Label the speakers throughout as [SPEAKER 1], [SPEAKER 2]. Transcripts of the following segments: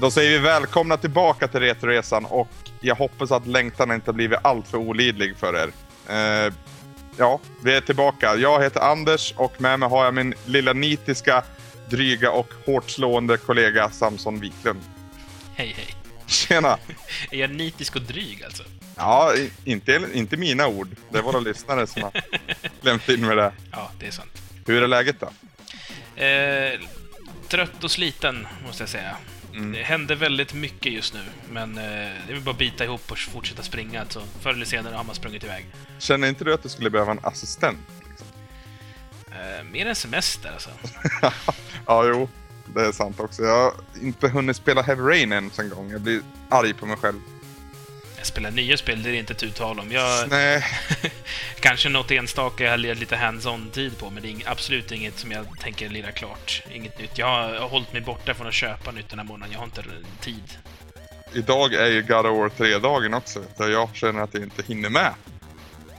[SPEAKER 1] Då säger vi välkomna tillbaka till Retroresan och jag hoppas att längtan inte har blivit alltför olidlig för er. Eh, ja, vi är tillbaka. Jag heter Anders och med mig har jag min lilla nitiska, dryga och hårt slående kollega Samson Wiklund.
[SPEAKER 2] Hej, hej.
[SPEAKER 1] Tjena!
[SPEAKER 2] Är jag nitisk och dryg alltså?
[SPEAKER 1] Ja, inte, inte mina ord. Det är våra lyssnare som har klämt in med det.
[SPEAKER 2] Ja, det är sant.
[SPEAKER 1] Hur är läget då?
[SPEAKER 2] Eh, trött och sliten, måste jag säga.
[SPEAKER 1] Mm.
[SPEAKER 2] Det händer väldigt mycket just nu, men eh, det är bara att bita ihop och fortsätta springa. Så förr eller senare har man sprungit iväg.
[SPEAKER 1] Känner inte du att du skulle behöva en assistent?
[SPEAKER 2] Eh, mer än semester alltså.
[SPEAKER 1] ja, jo. Det är sant också. Jag har inte hunnit spela Heavy Rain än en gång. Jag blir arg på mig själv.
[SPEAKER 2] Jag spelar nya spel, det är inte tu tal om. Jag,
[SPEAKER 1] Nej,
[SPEAKER 2] kanske något enstaka jag har legat lite hands-on-tid på, men det är absolut inget som jag tänker lira klart. Inget nytt. Jag har, jag har hållit mig borta från att köpa nytt den här månaden. Jag har inte tid.
[SPEAKER 1] idag är ju God of War 3-dagen också. du. Jag känner att jag inte hinner med.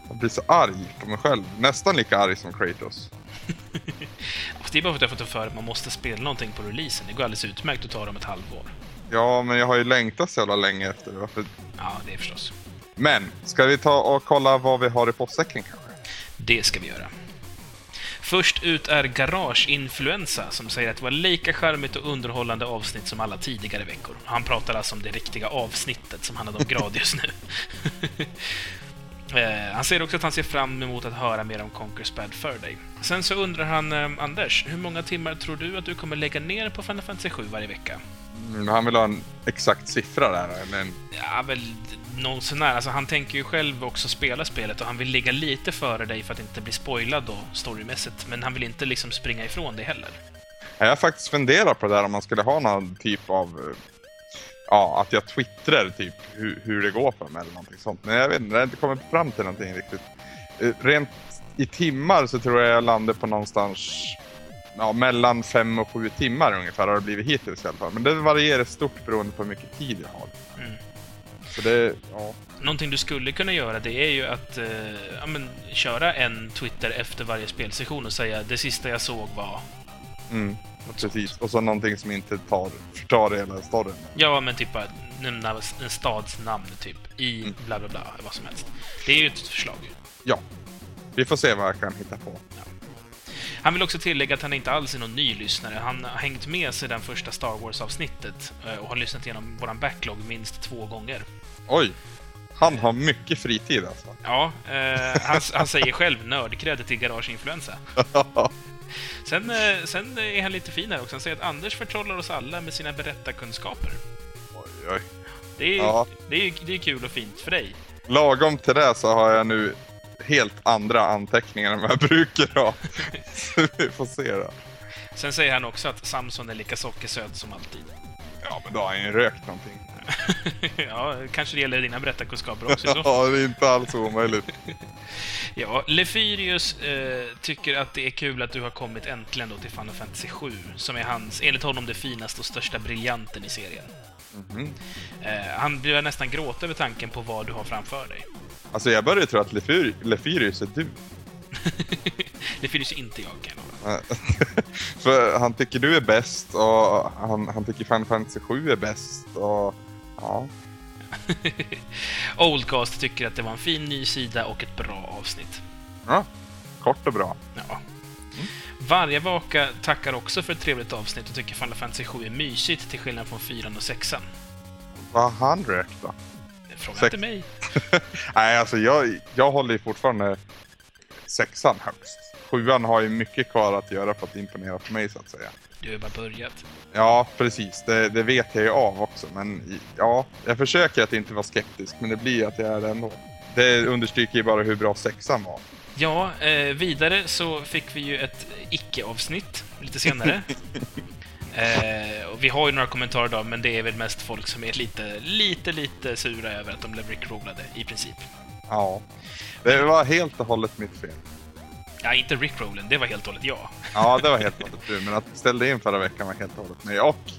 [SPEAKER 1] Jag blir så arg på mig själv. Nästan lika arg som Kratos.
[SPEAKER 2] Det är bara för att jag fått för att man måste spela någonting på releasen. Det går alldeles utmärkt att ta dem ett halvår.
[SPEAKER 1] Ja, men jag har ju längtat så jävla länge efter det. Varför?
[SPEAKER 2] Ja, det är förstås.
[SPEAKER 1] Men, ska vi ta och kolla vad vi har i postsäcken kanske?
[SPEAKER 2] Det ska vi göra. Först ut är Garage-influensa som säger att det var lika charmigt och underhållande avsnitt som alla tidigare veckor. Han pratar alltså om det riktiga avsnittet som handlade om Gradius nu. Eh, han säger också att han ser fram emot att höra mer om Conquer's Bad Fur Day. Sen så undrar han, eh, Anders, hur många timmar tror du att du kommer lägga ner på Final Fantasy 7 varje vecka?
[SPEAKER 1] Mm, han vill ha en exakt siffra där, eller en...
[SPEAKER 2] Ja, väl någon sån här. Alltså, han tänker ju själv också spela spelet och han vill ligga lite före dig för att inte bli spoilad då, storymässigt. Men han vill inte liksom springa ifrån det heller.
[SPEAKER 1] Jag har faktiskt funderat på det där om man skulle ha någon typ av... eh, Ja, att jag twittrar typ hur, hur det går för mig eller någonting sånt. Men jag vet inte, jag har inte kommit fram till någonting riktigt. Eh, Rent i timmar så tror jag jag landar på någonstans ja, mellan fem och sju timmar ungefär har det blivit hittills i alla fall. Men det varierar stort beroende på hur mycket tid jag har.
[SPEAKER 2] Mm.
[SPEAKER 1] Så det, ja.
[SPEAKER 2] Någonting du skulle kunna göra det är ju att eh, ja, men, köra en Twitter efter varje spelsession och säga det sista jag såg var...
[SPEAKER 1] Mm,
[SPEAKER 2] något sånt."
[SPEAKER 1] precis. Och så någonting som inte tar, förtar hela storyn.
[SPEAKER 2] Ja, men typ bara nämna en stads namn typ i
[SPEAKER 1] Mm.
[SPEAKER 2] bla bla bla, vad som helst. Det är ju ett förslag.
[SPEAKER 1] Ja. Vi får se vad jag kan hitta på.
[SPEAKER 2] Han vill också tillägga att han inte alls är någon ny lyssnare. Han har hängt med sedan första Star Wars-avsnittet eh, och har lyssnat igenom våran backlog minst två gånger.
[SPEAKER 1] Oj! Han har mycket fritid alltså.
[SPEAKER 2] Ja, eh, han, han säger själv nördkredit till Garage-influensa. Sen, eh, sen är han lite fin här också. Han säger att Anders förtrollar oss alla med sina berättarkunskaper.
[SPEAKER 1] oj, oj.
[SPEAKER 2] Det är,
[SPEAKER 1] Ja.
[SPEAKER 2] det, är, det är kul och fint för dig.
[SPEAKER 1] Lagom till det så har jag nu helt andra anteckningar än vad jag brukar ha. Så vi får se då.
[SPEAKER 2] Sen säger han också att Samson är lika sockersöt som alltid.
[SPEAKER 1] Ja, men då har han ju rökt någonting.
[SPEAKER 2] ja, kanske det gäller dina berättarkunskaper också. Så.
[SPEAKER 1] Ja, det är inte alls omöjligt.
[SPEAKER 2] Ja, Lefyrius eh, tycker att det är kul att du har kommit äntligen då till Final Fantasy 7, som är hans, enligt honom, det finaste och största briljanten i serien.
[SPEAKER 1] Mhm.
[SPEAKER 2] Eh, han blir nästan gråta över tanken på vad du har framför dig.
[SPEAKER 1] Alltså jag börjar tro att Lefyr- Lefyrius är du.
[SPEAKER 2] Lefyrius är inte jag, kan jag.
[SPEAKER 1] För han tycker du är bäst och han, han tycker Final Fantasy 7 är bäst och ja.
[SPEAKER 2] Oldcast tycker att det var en fin ny sida och ett bra avsnitt.
[SPEAKER 1] ja. Kort och bra.
[SPEAKER 2] Ja. Varje vaka tackar också för ett trevligt avsnitt och tycker Final Fantasy 7 är mysigt till skillnad från 4 och 6
[SPEAKER 1] Vad har han rökt då?
[SPEAKER 2] Fråga
[SPEAKER 1] Sex.
[SPEAKER 2] inte mig.
[SPEAKER 1] Nej, alltså jag, jag håller ju fortfarande sexan högst. Sjuan har ju mycket kvar att göra för att imponera på mig så att säga.
[SPEAKER 2] Du har bara börjat.
[SPEAKER 1] Ja, precis. Det, det vet jag ju av också. Men ja, jag försöker att inte vara skeptisk, men det blir att jag är det ändå. Det understryker ju bara hur bra sexan var.
[SPEAKER 2] Ja, eh, vidare så fick vi ju ett icke-avsnitt lite senare. eh, och vi har ju några kommentarer idag, men det är väl mest folk som är lite, lite, lite sura över att de blev rickrollade, i princip.
[SPEAKER 1] Ja. Det var helt och hållet mitt fel.
[SPEAKER 2] Ja, inte rickrollen, det var helt och hållet jag.
[SPEAKER 1] Ja, det var helt och hållet du. Men att ställa in förra veckan var helt och hållet mig. Och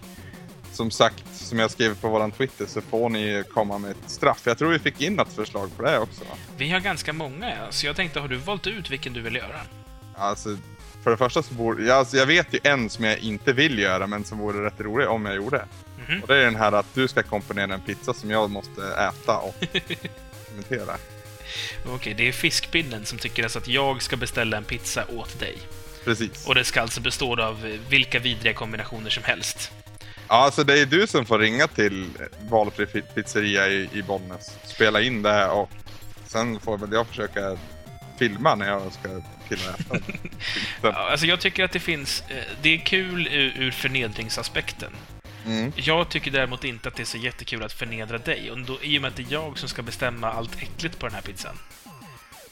[SPEAKER 1] som sagt, som jag skrev på våran Twitter så får ni komma med ett straff. Jag tror vi fick in ett förslag på det också. Va?
[SPEAKER 2] Vi har ganska många, ja, så jag tänkte, har du valt ut vilken du vill göra?
[SPEAKER 1] Alltså, för det första så borde... Ja, alltså, jag vet ju en som jag inte vill göra, men som vore rätt rolig om jag gjorde.
[SPEAKER 2] Mhm.
[SPEAKER 1] Och det är den här att du ska komponera en pizza som jag måste äta och kommentera.
[SPEAKER 2] Okej, det är fiskpinnen som tycker alltså att jag ska beställa en pizza åt dig.
[SPEAKER 1] Precis.
[SPEAKER 2] Och det ska alltså bestå av eh, vilka vidriga kombinationer som helst.
[SPEAKER 1] Ja, alltså det är du som får ringa till valfri pi- pizzeria i, i Bollnäs. Spela in det och sen får väl jag försöka filma när jag ska och äta.
[SPEAKER 2] Ja, alltså jag tycker att det finns... eh, Det är kul ur, ur förnedringsaspekten.
[SPEAKER 1] Mm.
[SPEAKER 2] Jag tycker däremot inte att det är så jättekul att förnedra dig. Och då, I och med att det är jag som ska bestämma allt äckligt på den här pizzan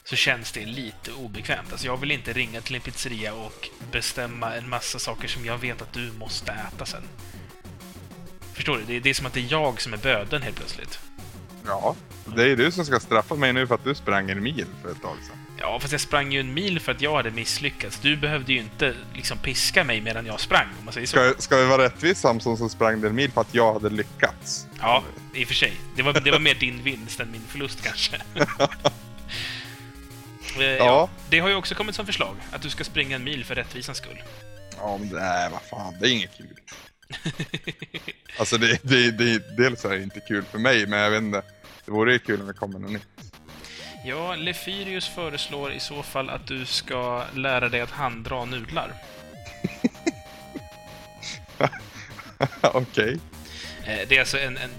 [SPEAKER 2] så känns det lite obekvämt. Alltså jag vill inte ringa till en pizzeria och bestämma en massa saker som jag vet att du måste äta sen. Förstår du? Det är, det är som att det är jag som är böden helt plötsligt.
[SPEAKER 1] Ja, det är du som ska straffa mig nu för att du sprang en mil för ett tag sedan.
[SPEAKER 2] Ja, fast jag sprang ju en mil för att jag hade misslyckats. Du behövde ju inte liksom piska mig medan jag sprang, om man säger så.
[SPEAKER 1] Ska, ska vi vara rättvis Samson så sprang en mil för att jag hade lyckats.
[SPEAKER 2] Ja, i och för sig. Det var, det var mer din vinst än min förlust kanske. Eh, ja.
[SPEAKER 1] Ja.
[SPEAKER 2] Det har ju också kommit som förslag, att du ska springa en mil för rättvisans skull.
[SPEAKER 1] Ja, men nej, vad fan, det är inget kul. Alltså, det, det, det, dels är det inte kul för mig, men jag vet inte. Det vore ju kul om det kommer något nytt.
[SPEAKER 2] Ja, Lefyrius föreslår i så fall att du ska lära dig att handdra nudlar.
[SPEAKER 1] Okej.
[SPEAKER 2] Eh, Det är alltså en, en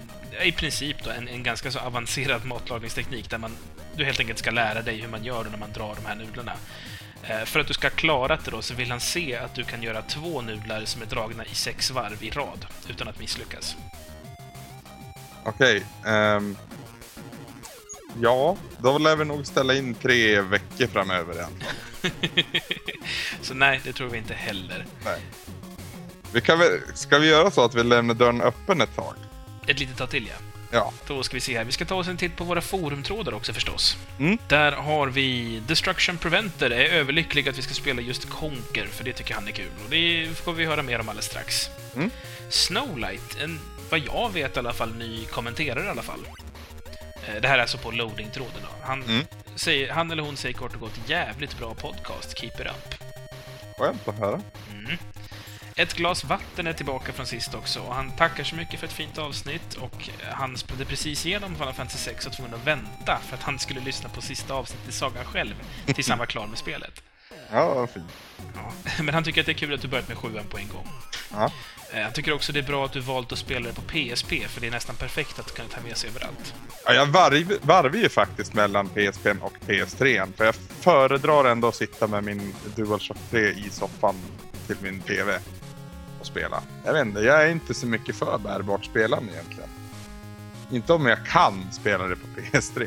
[SPEAKER 2] i princip då, en, en ganska så avancerad matlagningsteknik där man, du helt enkelt ska lära dig hur man gör när man drar de här nudlarna. Eh, För att du ska ha klarat det då så vill han se att du kan göra två nudlar som är dragna i sex varv i rad utan att misslyckas.
[SPEAKER 1] Okej. ehm. Ja, då lär vi nog ställa in tre veckor framöver igen.
[SPEAKER 2] så nej, det tror vi inte heller.
[SPEAKER 1] Nej. Vi kan väl, ska vi göra så att vi lämnar dörren öppen ett tag?
[SPEAKER 2] Ett litet tag till, ja.
[SPEAKER 1] Ja.
[SPEAKER 2] Då ska vi se här. Vi ska ta oss en titt på våra forumtrådar också förstås.
[SPEAKER 1] Mm.
[SPEAKER 2] Där har vi Destruction Preventer är överlycklig att vi ska spela just Conker, för det tycker han är kul. Och det får vi höra mer om alldeles strax.
[SPEAKER 1] Mm.
[SPEAKER 2] Snowlight, en, vad jag vet i alla fall, ny kommenterare i alla fall. Eh, Det här är alltså på loading-tråden då. Han,
[SPEAKER 1] Mm.
[SPEAKER 2] säger, han eller hon säger kort och gott jävligt bra podcast, keep it up.
[SPEAKER 1] Skönt att höra.
[SPEAKER 2] Mm. Ett glas vatten är tillbaka från sist också och han tackar så mycket för ett fint avsnitt och han spelade precis igenom Final Fantasy 6 och var tvungen att vänta för att han skulle lyssna på sista avsnittet i sagan själv tills han var klar med spelet.
[SPEAKER 1] Ja, vad fint.
[SPEAKER 2] Ja. Men han tycker att det är kul att du börjat med sjuan på en gång.
[SPEAKER 1] Ja.
[SPEAKER 2] Eh, jag tycker också det är bra att du valt att spela det på PSP för det är nästan perfekt att kunna ta med sig överallt.
[SPEAKER 1] Ja, jag varv, varvar ju faktiskt mellan PSP och PS3. För jag föredrar ändå att sitta med min DualShock 3 i soffan till min TV och spela. Jag vet inte, jag är inte så mycket för bärbart spelande egentligen. Inte om jag kan spela det på PS3.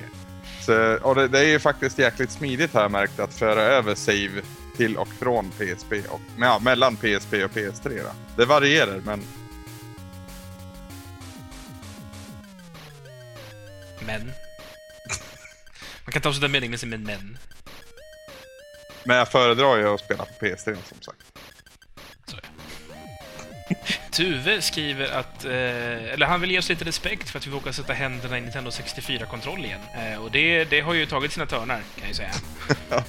[SPEAKER 1] Så, och det, det är ju faktiskt jäkligt smidigt har jag märkt att föra över save till och från PSP och ja, mellan PSP och PS3. Då. Det varierar men
[SPEAKER 2] Men... Man kan ta sådär meningen som en men.
[SPEAKER 1] Men jag föredrar ju att spela på PS3 som sagt.
[SPEAKER 2] Tuve skriver att, eh, eller han vill ge oss lite respekt för att vi vågar sätta händerna i Nintendo 64-kontroll igen. Eh, och det, det har ju tagit sina törnar, kan jag ju säga.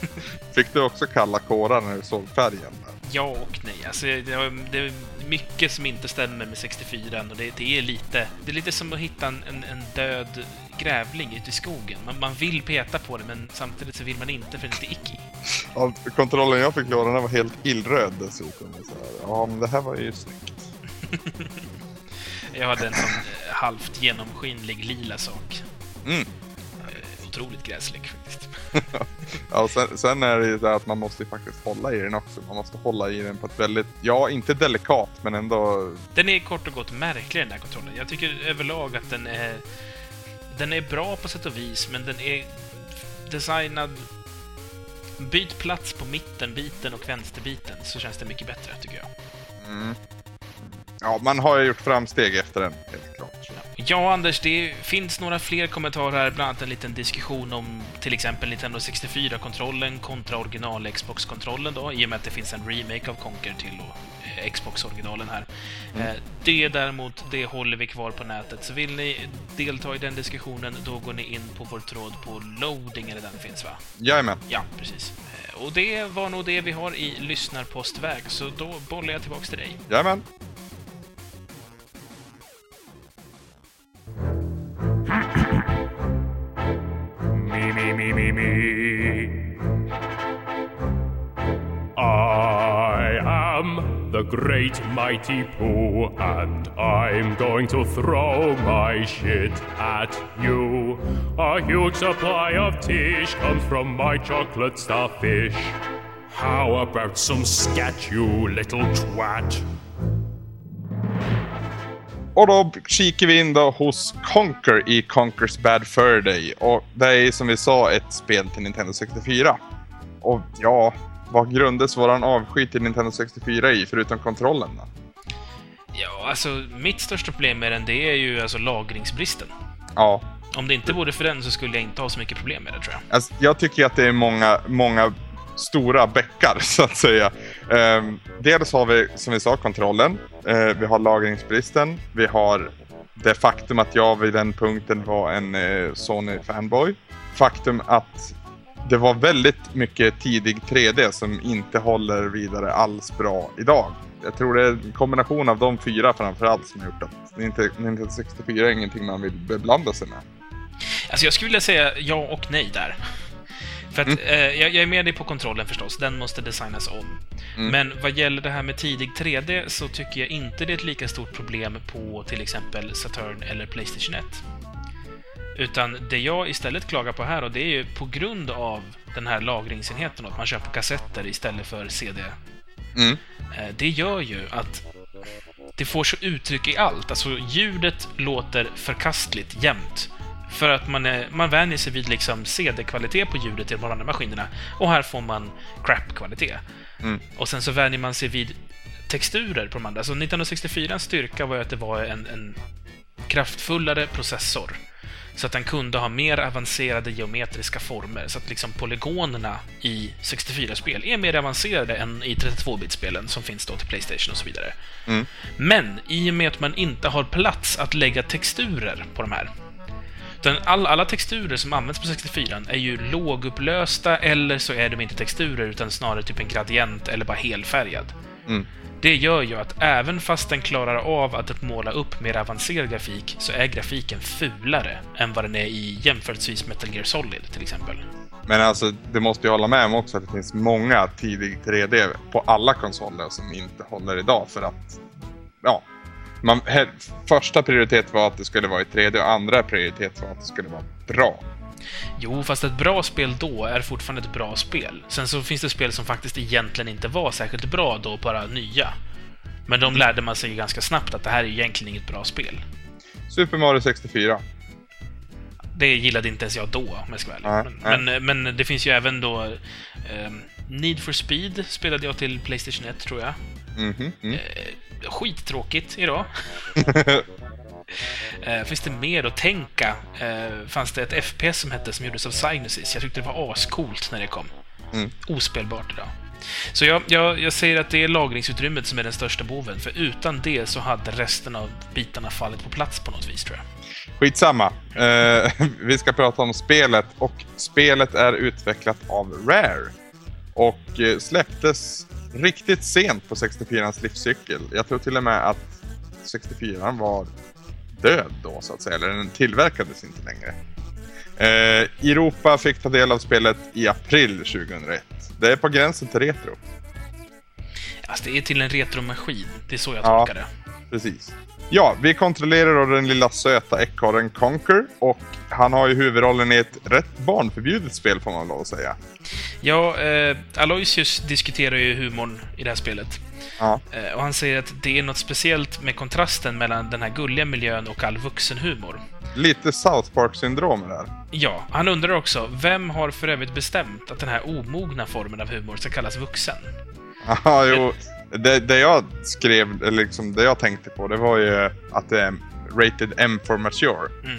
[SPEAKER 1] Fick du också kalla kårar när du såg färgen?
[SPEAKER 2] Ja och nej. Alltså, det, det är mycket som inte stämmer med 64 och det, det är lite... Det är lite som att hitta en, en, en död grävling ute i skogen. Man, man vill peta på det, men samtidigt så vill man inte för det är lite icky.
[SPEAKER 1] Ja, kontrollen jag fick den var helt illröd dessutom. Så här, ja, men det här var ju snyggt.
[SPEAKER 2] Jag hade en sån eh, halvt genomskinlig lila sak.
[SPEAKER 1] Mm.
[SPEAKER 2] Eh, Otroligt gräslig faktiskt.
[SPEAKER 1] Ja, och sen, sen är det ju så att man måste ju faktiskt hålla i den också. Man måste hålla i den på ett väldigt, ja inte delikat men ändå,
[SPEAKER 2] Den är kort och gott märklig den där kontrollen. Jag tycker överlag att den är... Den är bra på sätt och vis, men den är designad... Byt plats på mittenbiten och vänsterbiten så känns det mycket bättre, tycker jag.
[SPEAKER 1] mm. Ja, man har ju gjort framsteg efter den, helt klart.
[SPEAKER 2] Ja, Anders, det finns några fler kommentarer här, bland annat en liten diskussion om till exempel Nintendo 64-kontrollen kontra original Xbox-kontrollen då, i och med att det finns en remake av Conker till då, eh, Xbox-originalen här. Eh, Det däremot, det håller vi kvar på nätet, så vill ni delta i den diskussionen, då går ni in på vår tråd på loading, eller den finns va?
[SPEAKER 1] Jajamän.
[SPEAKER 2] Ja, precis. Eh, Och det var nog det vi har i lyssnarpostväg, så då bollar jag tillbaks till dig.
[SPEAKER 1] Jajamän. me, me, me, me, me.
[SPEAKER 3] I am the great mighty Pooh, and I'm going to throw my shit at you. A huge supply of tish comes from my chocolate starfish. How about some scat, you little twat?
[SPEAKER 1] Och då kikar vi in då hos Conquer i Conquers Bad Fur Day. Och det är som vi sa ett spel till Nintendo 64. Och ja, vad grundas våran avsky till Nintendo 64 i, förutom kontrollen då?
[SPEAKER 2] Ja, alltså mitt största problem med den, det är ju alltså lagringsbristen.
[SPEAKER 1] Ja,
[SPEAKER 2] Om det inte vore för den så skulle jag inte ha så mycket problem med det, tror jag.
[SPEAKER 1] alltså, jag tycker att det är många, många stora bäckar, så att säga. Ehm, dels har vi, som vi sa, kontrollen. Eh, vi har lagringsbristen. Vi har det faktum att jag vid den punkten var en eh, Sony-fanboy. Faktum att det var väldigt mycket tidig 3D som inte håller vidare alls bra idag. Jag tror det är en kombination av de fyra framförallt som har gjort att Nintendo 64 är ingenting man vill beblanda sig med.
[SPEAKER 2] Alltså jag skulle vilja säga ja och nej där. För att eh, jag, jag är med dig på kontrollen förstås, den måste designas om. Men vad gäller det här med tidig 3D så tycker jag inte det är ett lika stort problem på till exempel Saturn eller Playstation 1. Utan det jag istället klagar på här, och det är ju på grund av den här lagringsenheten, att man på kassetter istället för CD.
[SPEAKER 1] Mm.
[SPEAKER 2] Eh, Det gör ju att det får så uttryck i allt. Alltså ljudet låter förkastligt jämt. För att man, är, man vänjer sig vid liksom CD-kvalitet på ljudet i de andra maskinerna. Och här får man crap-kvalitet.
[SPEAKER 1] Mm.
[SPEAKER 2] Och sen så vänjer man sig vid texturer på de andra. Så 1964 styrka var ju att det var en, en kraftfullare processor. Så att den kunde ha mer avancerade geometriska former. Så att liksom polygonerna i 64-spel är mer avancerade än i 32-bitspelen som finns då till Playstation och så vidare.
[SPEAKER 1] Mm.
[SPEAKER 2] Men i och med att man inte har plats att lägga texturer på de här. Utan all, alla texturer som används på 64 är ju lågupplösta eller så är de inte texturer utan snarare typ en gradient eller bara helfärgad.
[SPEAKER 1] Mm.
[SPEAKER 2] Det gör ju att även fast den klarar av att måla upp mer avancerad grafik så är grafiken fulare än vad den är i jämförelsevis Metal Gear Solid till exempel.
[SPEAKER 1] Men alltså, det måste ju hålla med om också att det finns många tidig 3D på alla konsoler som inte håller idag för att, ja. Man, he, första prioritet var att det skulle vara i 3D och andra prioritet var att det skulle vara bra.
[SPEAKER 2] Jo, fast ett bra spel då är fortfarande ett bra spel. Sen så finns det spel som faktiskt egentligen inte var särskilt bra då, bara nya. Men de lärde man sig ganska snabbt att det här är egentligen inget bra spel.
[SPEAKER 1] Super Mario 64.
[SPEAKER 2] Det gillade inte ens jag då, om jag ska vara ärlig. Men, men, men det finns ju även då... ehm, Need for Speed spelade jag till Playstation 1, tror jag.
[SPEAKER 1] Mhm, mm.
[SPEAKER 2] Eh, skittråkigt idag. Eh, finns det mer att tänka? Eh, fanns det ett FPS som hette som gjordes av Psygnosis? Jag tyckte det var ascoolt när det kom.
[SPEAKER 1] Mm.
[SPEAKER 2] Ospelbart idag. Så jag, jag, jag säger att det är lagringsutrymmet som är den största boven, för utan det så hade resten av bitarna fallit på plats på något vis, tror jag.
[SPEAKER 1] Skitsamma. Eh, vi ska prata om spelet och spelet är utvecklat av Rare. Och släpptes riktigt sent på 64ans livscykel. Jag tror till och med att 64 var död då så att säga, eller den tillverkades inte längre. Eh, Europa fick ta del av spelet i april 2001. Det är på gränsen till retro.
[SPEAKER 2] Alltså, det är till en retromaskin. Det är så jag
[SPEAKER 1] Ja.
[SPEAKER 2] tolkar det.
[SPEAKER 1] Precis. Ja, vi kontrollerar då den lilla söta ekorren Conquer och han har ju huvudrollen i ett rätt barnförbjudet spel får man lov att säga.
[SPEAKER 2] Ja, eh, Aloysius diskuterar ju humorn i det här spelet.
[SPEAKER 1] Ja,
[SPEAKER 2] Eh, och han säger att det är något speciellt med kontrasten mellan den här gulliga miljön och all vuxenhumor.
[SPEAKER 1] lite South Park-syndrom där.
[SPEAKER 2] Ja, han undrar också, vem har för övrigt bestämt att den här omogna formen av humor ska kallas vuxen?
[SPEAKER 1] Ja, jo. Det, det jag skrev, liksom det jag tänkte på, det var ju att det är rated M for mature.
[SPEAKER 2] Mm.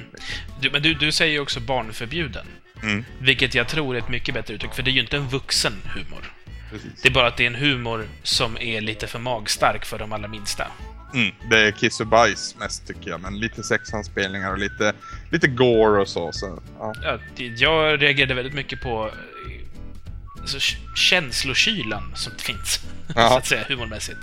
[SPEAKER 2] Du, men du, du säger ju också barnförbjuden.
[SPEAKER 1] Mm.
[SPEAKER 2] Vilket jag tror är ett mycket bättre uttryck, för det är ju inte en vuxen humor.
[SPEAKER 1] Precis.
[SPEAKER 2] Det är bara att det är en humor som är lite för magstark för de allra minsta.
[SPEAKER 1] Mm. Det är kiss och bajs mest tycker jag, men lite sexanspelningar och lite, lite gore och så. så ja.
[SPEAKER 2] Jag reagerade väldigt mycket på alltså, känslokylan som finns,
[SPEAKER 1] Ja.
[SPEAKER 2] så att säga, humormässigt.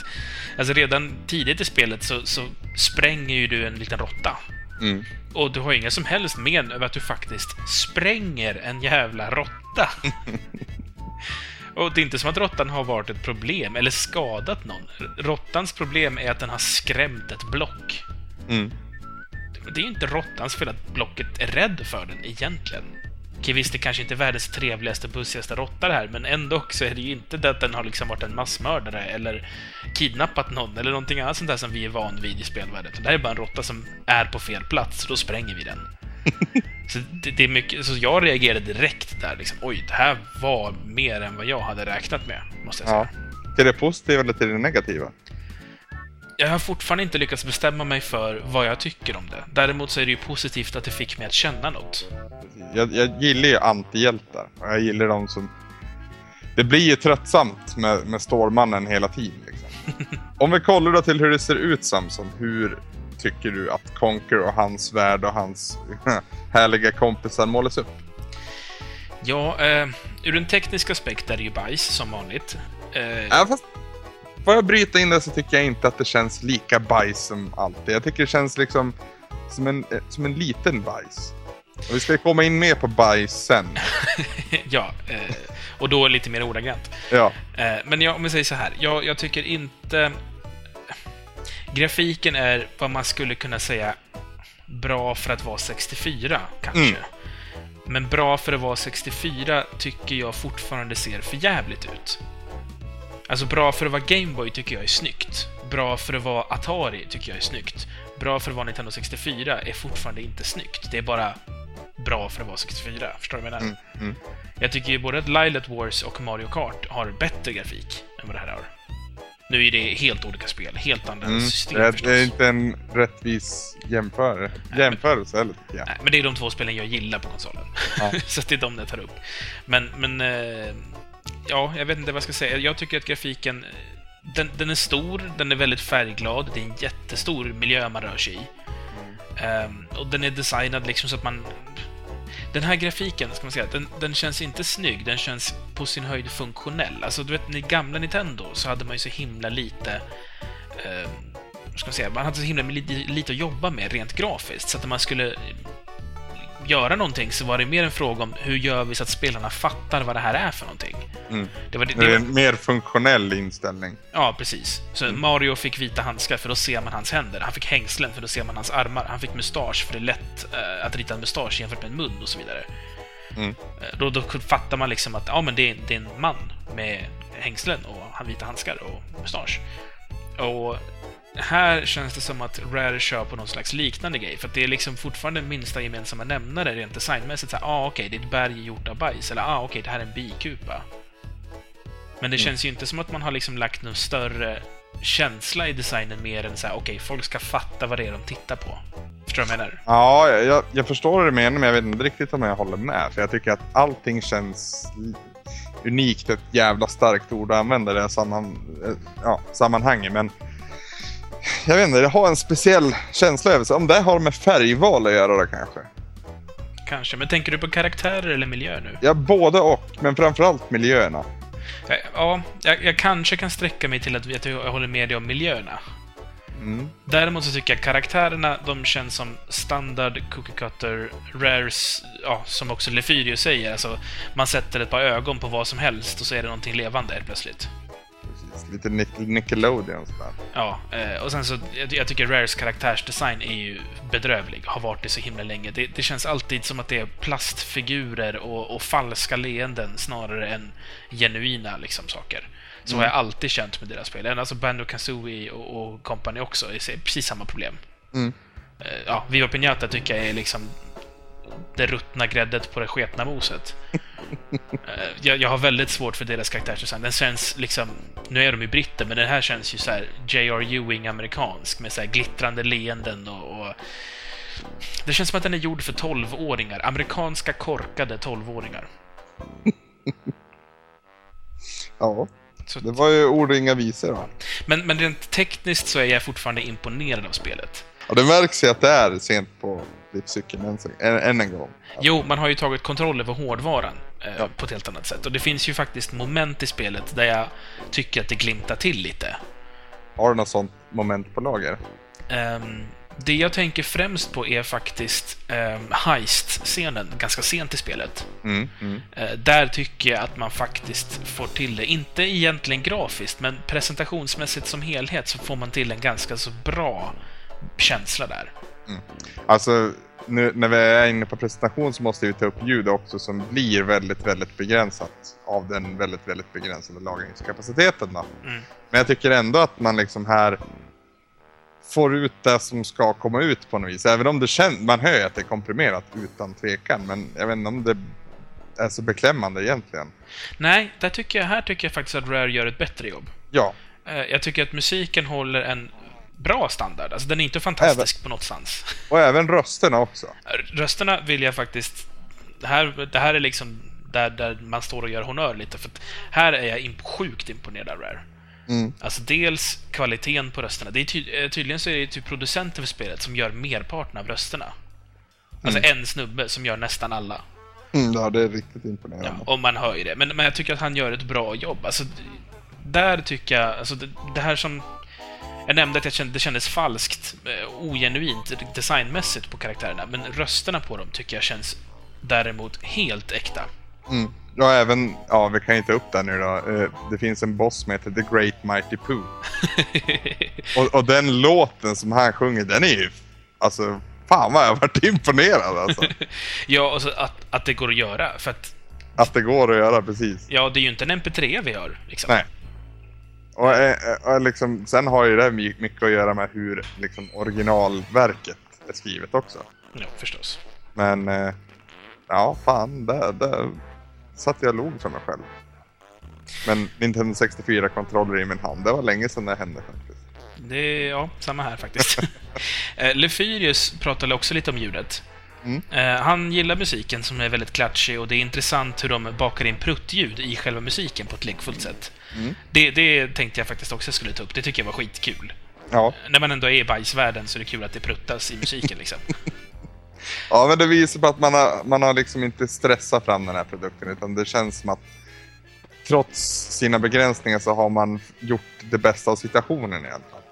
[SPEAKER 2] Alltså redan tidigt i spelet så, så spränger ju du en liten råtta.
[SPEAKER 1] Mm.
[SPEAKER 2] Och du har inga som helst men över att du faktiskt spränger en jävla råtta. Och det är inte som att råttan har varit ett problem eller skadat någon. Råttans problem är att den har skrämt ett block.
[SPEAKER 1] Mm.
[SPEAKER 2] Det är ju inte råttans fel att blocket är rädd för den, egentligen. Okej, visst, det kanske inte är världens trevligaste, bussigaste råtta det här, men ändå så är det ju inte det att den har liksom varit en massmördare eller kidnappat någon eller någonting annat sånt där som vi är van vid i spelvärlden. Det här är bara en råtta som är på fel plats, så då spränger vi den. så det, det, är mycket, så jag reagerade direkt där liksom. Oj, det här var mer än vad jag hade räknat med, måste jag säga.
[SPEAKER 1] Ja. Till det positiva eller till det negativa?
[SPEAKER 2] Jag har fortfarande inte lyckats bestämma mig för vad jag tycker om det. Däremot så är det ju positivt att det fick mig att känna något.
[SPEAKER 1] Jag, jag gillar ju antihjältar. Jag gillar de som... Det blir ju tröttsamt med, med Stålmannen hela tiden. Liksom. Om vi kollar då till hur det ser ut Samson. Hur tycker du att Conquer och hans värld och hans härliga kompisar målas upp?
[SPEAKER 2] Ja, eh, ur en teknisk aspekt är det ju bajs som vanligt. Eh,
[SPEAKER 1] Ja, fast får jag bryta in det så tycker jag inte att det känns lika bajs som alltid. Jag tycker det känns liksom som en, eh, som en liten bajs. Och vi ska komma in mer på bajs sen.
[SPEAKER 2] ja, eh, och då lite mer ordagrant.
[SPEAKER 1] Ja.
[SPEAKER 2] Eh, men jag, om vi säger så här, jag, jag tycker inte... Grafiken är vad man skulle kunna säga bra för att vara 64, kanske.
[SPEAKER 1] Mm.
[SPEAKER 2] Men bra för att vara 64 tycker jag fortfarande ser för jävligt ut. Alltså bra för att vara Gameboy tycker jag är snyggt. Bra för att vara Atari tycker jag är snyggt. Bra för att vara Nintendo 64 är fortfarande inte snyggt. Det är bara bra för att vara 64. Förstår du vad jag menar?
[SPEAKER 1] Mm, mm.
[SPEAKER 2] Jag tycker ju både att Lilet Wars och Mario Kart har bättre grafik än vad det här har. Nu är det helt olika spel, helt andra
[SPEAKER 1] Mm.
[SPEAKER 2] system
[SPEAKER 1] Det är-
[SPEAKER 2] förstås.
[SPEAKER 1] det är inte en rättvis jämför, jämförelse heller tycker jag.
[SPEAKER 2] Nej, men det är de två spelen jag gillar på konsolen.
[SPEAKER 1] Ja.
[SPEAKER 2] så det är de jag tar upp. Men, men... Ja, jag vet inte vad jag ska säga. Jag tycker att grafiken... Eh, den, den är stor, den är väldigt färgglad, det är en jättestor miljö man rör sig i. Um, och den är designad liksom så att man... Den här grafiken, ska man säga, den, den känns inte snygg, den känns på sin höjd funktionell. Alltså, du vet, i gamla Nintendo så hade man ju så himla lite... Um, ska man säga, man hade så himla lite, lite att jobba med rent grafiskt, så att när man skulle göra någonting så var det mer en fråga om hur gör vi så att spelarna fattar vad det här är för någonting.
[SPEAKER 1] Mm.
[SPEAKER 2] Det var det,
[SPEAKER 1] Det är
[SPEAKER 2] det,
[SPEAKER 1] en mer funktionell inställning.
[SPEAKER 2] ja, precis. Så Mario fick vita handskar för då ser man hans händer. Han fick hängslen för då ser man hans armar. Han fick mustasch för det är lätt eh, att rita en mustasch jämfört med en mun och så vidare.
[SPEAKER 1] Mm.
[SPEAKER 2] Eh, Då, då fattar man liksom att ja, men det, är, det är en man med hängslen och han vita handskar och mustasch. Och här känns det som att Rare kör på någon slags liknande grej, för det är liksom fortfarande minsta gemensamma nämnare rent designmässigt. Så här, ah, okej, det är ett berg gjort av bajs, eller ah, okej, det här är en bikupa. Men det
[SPEAKER 1] Mm.
[SPEAKER 2] känns ju inte som att man har liksom lagt någon större känsla i designen mer än så här, okej, folk ska fatta vad det är de tittar på. Förstår du vad jag menar?
[SPEAKER 1] Ja, jag- jag, jag förstår vad du menar men jag vet inte riktigt om jag håller med. För jag tycker att allting känns unikt, ett jävla starkt ord att använda i det här samman, eh, ja, sammanhanget. Men jag vet inte, det har en speciell känsla över sig. Om det har med färgval att göra då kanske.
[SPEAKER 2] Kanske. Men tänker du på karaktärer eller miljö nu?
[SPEAKER 1] Ja, både och. Men framförallt miljöerna.
[SPEAKER 2] Eh, Ja, jag, jag kanske kan sträcka mig till att, att jag håller med dig om miljöerna.
[SPEAKER 1] Mm.
[SPEAKER 2] Däremot så tycker jag karaktärerna, de känns som standard cookie cutter, rares, ja, som också Lefyrio säger. Alltså, man sätter ett par ögon på vad som helst och så är det någonting levande helt plötsligt.
[SPEAKER 1] Lite Nic- Nickelodeon sådär.
[SPEAKER 2] Ja, eh, och sen så, jag, tycker Rares karaktärsdesign är ju bedrövlig, har varit det så himla länge. Det, det känns alltid som att det är plastfigurer och, och falska leenden snarare än genuina liksom, saker. Så har jag alltid känt med deras spel. Även Alltså Banjo Kazooie och, och company också är precis samma problem.
[SPEAKER 1] Mm.
[SPEAKER 2] Eh, Ja, Viva Piñata tycker jag är liksom det ruttna gräddet på det sketna moset. Eh, jag, jag har väldigt svårt för deras karaktärsdesign. Den känns liksom... Nu är de ju britter, men den här känns ju så här J.R. Ewing-amerikansk med så här glittrande leenden och, och... Det känns som att den är gjord för 12-åringar. Amerikanska korkade 12-åringar.
[SPEAKER 1] Ja,
[SPEAKER 2] Så,
[SPEAKER 1] det var ju ord och inga visor då.
[SPEAKER 2] men, men rent tekniskt så är jag fortfarande imponerad av spelet.
[SPEAKER 1] Och det märks ju att det är sent på livscykeln än, än, en gång.
[SPEAKER 2] Jo, man har ju tagit kontroll över hårdvaran eh,
[SPEAKER 1] Ja.
[SPEAKER 2] på ett helt annat sätt. Och det finns ju faktiskt moment i spelet där jag tycker att det glimtar till lite.
[SPEAKER 1] Har du något sånt moment på lager?
[SPEAKER 2] Ehm, Det jag tänker främst på är faktiskt eh, Heist-scenen, ganska sent i spelet.
[SPEAKER 1] Mm, mm.
[SPEAKER 2] Eh, där tycker jag att man faktiskt får till det. Inte egentligen grafiskt, men presentationsmässigt som helhet så får man till en ganska så bra känsla där.
[SPEAKER 1] Alltså, nu när vi är inne på presentation så måste vi ta upp ljud också som blir väldigt, väldigt begränsat av den väldigt, väldigt begränsade lagringskapaciteten.
[SPEAKER 2] Mm.
[SPEAKER 1] Men jag tycker ändå att man liksom här får ut det som ska komma ut på något vis. Även om det känns, man hör att det är komprimerat utan tvekan. Men jag vet inte om det är så beklämmande egentligen.
[SPEAKER 2] Nej, där tycker jag, här tycker jag faktiskt att Rare gör ett bättre jobb.
[SPEAKER 1] Ja,
[SPEAKER 2] Eh, jag tycker att musiken håller en bra standard. Alltså, den är inte fantastisk på något sans.
[SPEAKER 1] och även rösterna också.
[SPEAKER 2] Rösterna vill jag faktiskt... Det här, det här är liksom där, där man står och gör honör lite, för här är jag imp sjukt imponerad av Rare.
[SPEAKER 1] Mm.
[SPEAKER 2] Alltså dels kvaliteten på rösterna. Det är ty eh, tydligen så är det typ producenten för spelet som gör merparten av rösterna. Alltså en snubbe som gör nästan alla.
[SPEAKER 1] Mm, ja, det är riktigt imponerande.
[SPEAKER 2] Ja, och man hör ju det. Men, men jag tycker att han gör ett bra jobb. Alltså, där tycker jag... Alltså, det, det här som... Jag nämnde att jag kände, det kändes falskt, eh, ogenuint designmässigt på karaktärerna, men rösterna på dem tycker jag känns däremot helt äkta.
[SPEAKER 1] Mm. Ja, även, ja, vi kan ju ta upp det nu då. Eh, Det finns en boss som heter The Great Mighty Pooh. och, och den låten som han sjunger, den är ju, alltså, fan vad jag varit imponerad alltså.
[SPEAKER 2] ja, och så att, att det går att göra, för att
[SPEAKER 1] Att det går att göra precis.
[SPEAKER 2] ja, det är ju inte en MP3 vi hör. Liksom.
[SPEAKER 1] Nej. Och, eh, och liksom, sen har ju det my- mycket att göra med hur liksom, originalverket är skrivet också.
[SPEAKER 2] Ja, förstås.
[SPEAKER 1] Men, eh, ja fan, där, där satt jag och log för mig själv. Men Nintendo 64-kontroller i min hand, det var länge sedan det hände faktiskt.
[SPEAKER 2] Det ja, samma här faktiskt. Eh, Lefyrius pratade också lite om ljudet.
[SPEAKER 1] Mm.
[SPEAKER 2] Han gillar musiken som är väldigt klatschig och det är intressant hur de bakar in pruttljud i själva musiken på ett lekfullt sätt.
[SPEAKER 1] Mm.
[SPEAKER 2] Det, det tänkte jag faktiskt också skulle ta upp. Det tycker jag var skitkul.
[SPEAKER 1] Ja.
[SPEAKER 2] När man ändå är i bajsvärlden så är det kul att det pruttas i musiken liksom.
[SPEAKER 1] ja, men det visar på att man har, man har liksom inte stressat fram den här produkten utan det känns som att trots sina begränsningar så har man gjort det bästa av situationen i alla fall.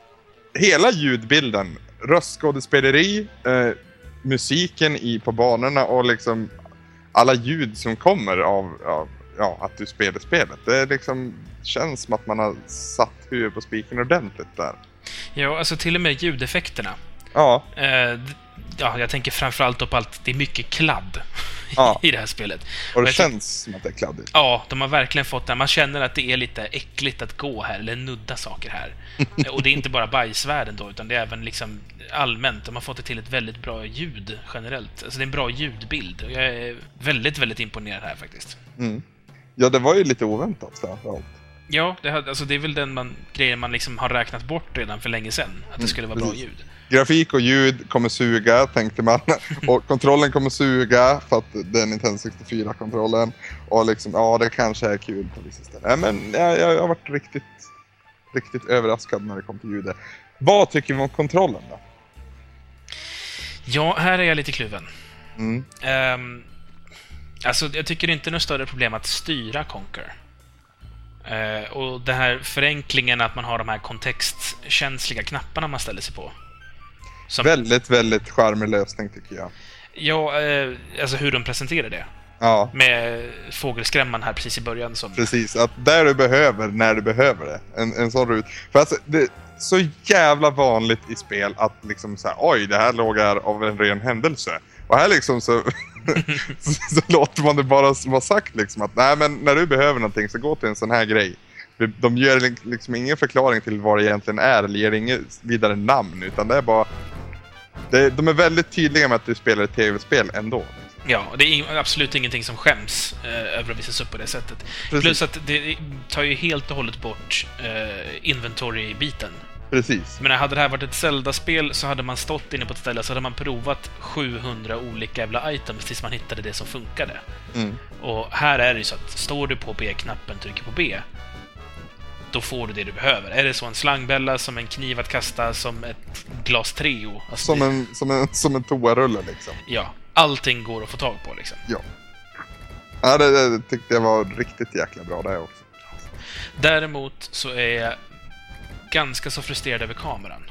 [SPEAKER 1] Hela ljudbilden, röstskådespeleri, eh, musiken i, på banorna och liksom alla ljud som kommer av, av ja, att du spelar spelet. Det liksom känns som att man har satt huvudet på spiken ordentligt där.
[SPEAKER 2] Ja, alltså till och med ljudeffekterna.
[SPEAKER 1] Ja,
[SPEAKER 2] Eh, Ja, jag tänker framförallt på allt, det är mycket kladd
[SPEAKER 1] Ja.
[SPEAKER 2] i det här spelet.
[SPEAKER 1] och det
[SPEAKER 2] tyck-
[SPEAKER 1] känns som att det är kladdigt.
[SPEAKER 2] Ja, de har verkligen fått det. Man känner att det är lite äckligt att gå här, eller nudda saker här. Och det är inte bara bajsvärlden då, utan det är även liksom allmänt. De har fått det till ett väldigt bra ljud generellt. Alltså det är en bra ljudbild. Och jag är väldigt, väldigt imponerad här faktiskt.
[SPEAKER 1] Mm. Ja, det var ju lite oväntat framförallt.
[SPEAKER 2] Ja, det, har, alltså det är väl den man, grejen man liksom har räknat bort redan för länge sedan. Att det skulle vara bra ljud.
[SPEAKER 1] Grafik och ljud kommer suga, tänkte man. Och kontrollen kommer suga för att det är Nintendo 64-kontrollen. Och liksom, ja, det kanske är kul på vissa ställen. Nej, men jag, jag, har varit riktigt, riktigt överraskad när det kom till ljudet. Vad tycker vi om kontrollen då?
[SPEAKER 2] Ja, här är jag lite kluven.
[SPEAKER 1] Mm.
[SPEAKER 2] Ehm, alltså, jag tycker inte det är något större problem att styra Conquer. Eh, och den här förenklingen att man har de här kontextkänsliga knapparna man ställer sig på. Som,
[SPEAKER 1] Väldigt, väldigt charmig lösning tycker jag.
[SPEAKER 2] Ja, eh, alltså hur de presenterar det.
[SPEAKER 1] Ja,
[SPEAKER 2] Med fågelskrämman här precis i början som...
[SPEAKER 1] precis. Att där du behöver, när du behöver det. En, en sån rut. För alltså, det är så jävla vanligt i spel att liksom så här, oj, det här låg här av en ren händelse. Och här liksom så, så, låter man det bara vara sagt liksom att nej men när du behöver någonting så gå till en sån här grej. De- ger li- liksom ingen förklaring till vad det egentligen är eller ger inget vidare namn utan det är bara... Det, de är väldigt tydliga med att du spelar ett tv-spel ändå.
[SPEAKER 2] Ja, det är absolut ingenting som skäms eh, över att visas upp på det sättet.
[SPEAKER 1] Precis.
[SPEAKER 2] Plus att det tar ju helt och hållet bort eh, inventory-biten.
[SPEAKER 1] Precis.
[SPEAKER 2] Men hade det här varit ett Zelda-spel så hade man stått inne på ett ställe så hade man provat 700 olika jävla items tills man hittade det som funkade.
[SPEAKER 1] Mm.
[SPEAKER 2] Och här är det ju så att står du på B-knappen och trycker på B, då får du det du behöver. Är det så en slangbella, som en kniv att kasta, som ett glas Treo? Alltså
[SPEAKER 1] Som
[SPEAKER 2] det-
[SPEAKER 1] en, som en, som en toarulle liksom.
[SPEAKER 2] Ja, allting går att få tag på liksom.
[SPEAKER 1] Ja. Ja, det, det tyckte jag var riktigt jäkla bra det också.
[SPEAKER 2] Däremot så är ganska så frustrerad över kameran.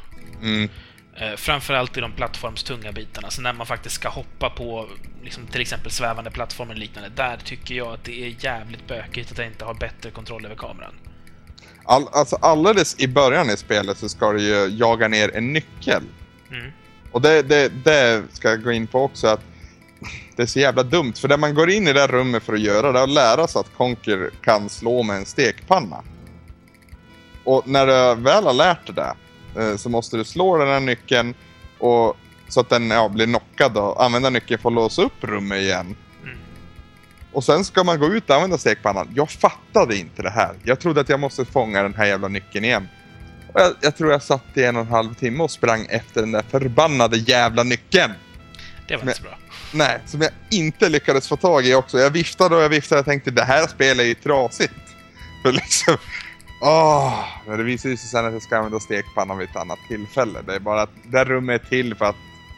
[SPEAKER 1] Mm.
[SPEAKER 2] Eh, framförallt i de plattformstunga bitarna. Så när man faktiskt ska hoppa på liksom, till exempel svävande plattformar och liknande. Där tycker jag att det är jävligt bökigt att jag inte har bättre kontroll över kameran.
[SPEAKER 1] All, alltså alldeles i början i spelet så ska du ju jaga ner en nyckel.
[SPEAKER 2] Mm.
[SPEAKER 1] Och det, det, det ska jag gå in på också att det är så jävla dumt. För när man går in i det rummet för att göra det och lära sig att Conker kan slå med en stekpanna. Och när du väl har lärt dig det eh, så måste du slå den här nyckeln och, så att den ja, blir knockad och använda nyckeln för att låsa upp rummet igen.
[SPEAKER 2] Mm.
[SPEAKER 1] Och sen ska man gå ut och använda stekpannan. Jag fattade inte det här. Jag trodde att jag måste fånga den här jävla nyckeln igen. Och jag, jag tror jag satt i en och en halv timme och sprang efter den där förbannade jävla nyckeln.
[SPEAKER 2] Det var inte så bra.
[SPEAKER 1] Nej, som jag inte lyckades få tag i också. Jag viftade och jag viftade och tänkte det här spelet är ju trasigt. För liksom... Åh, men det visar ju sig sen att jag ska använda stekpannan vid ett annat tillfälle. Det är bara att det här rummet är till för att...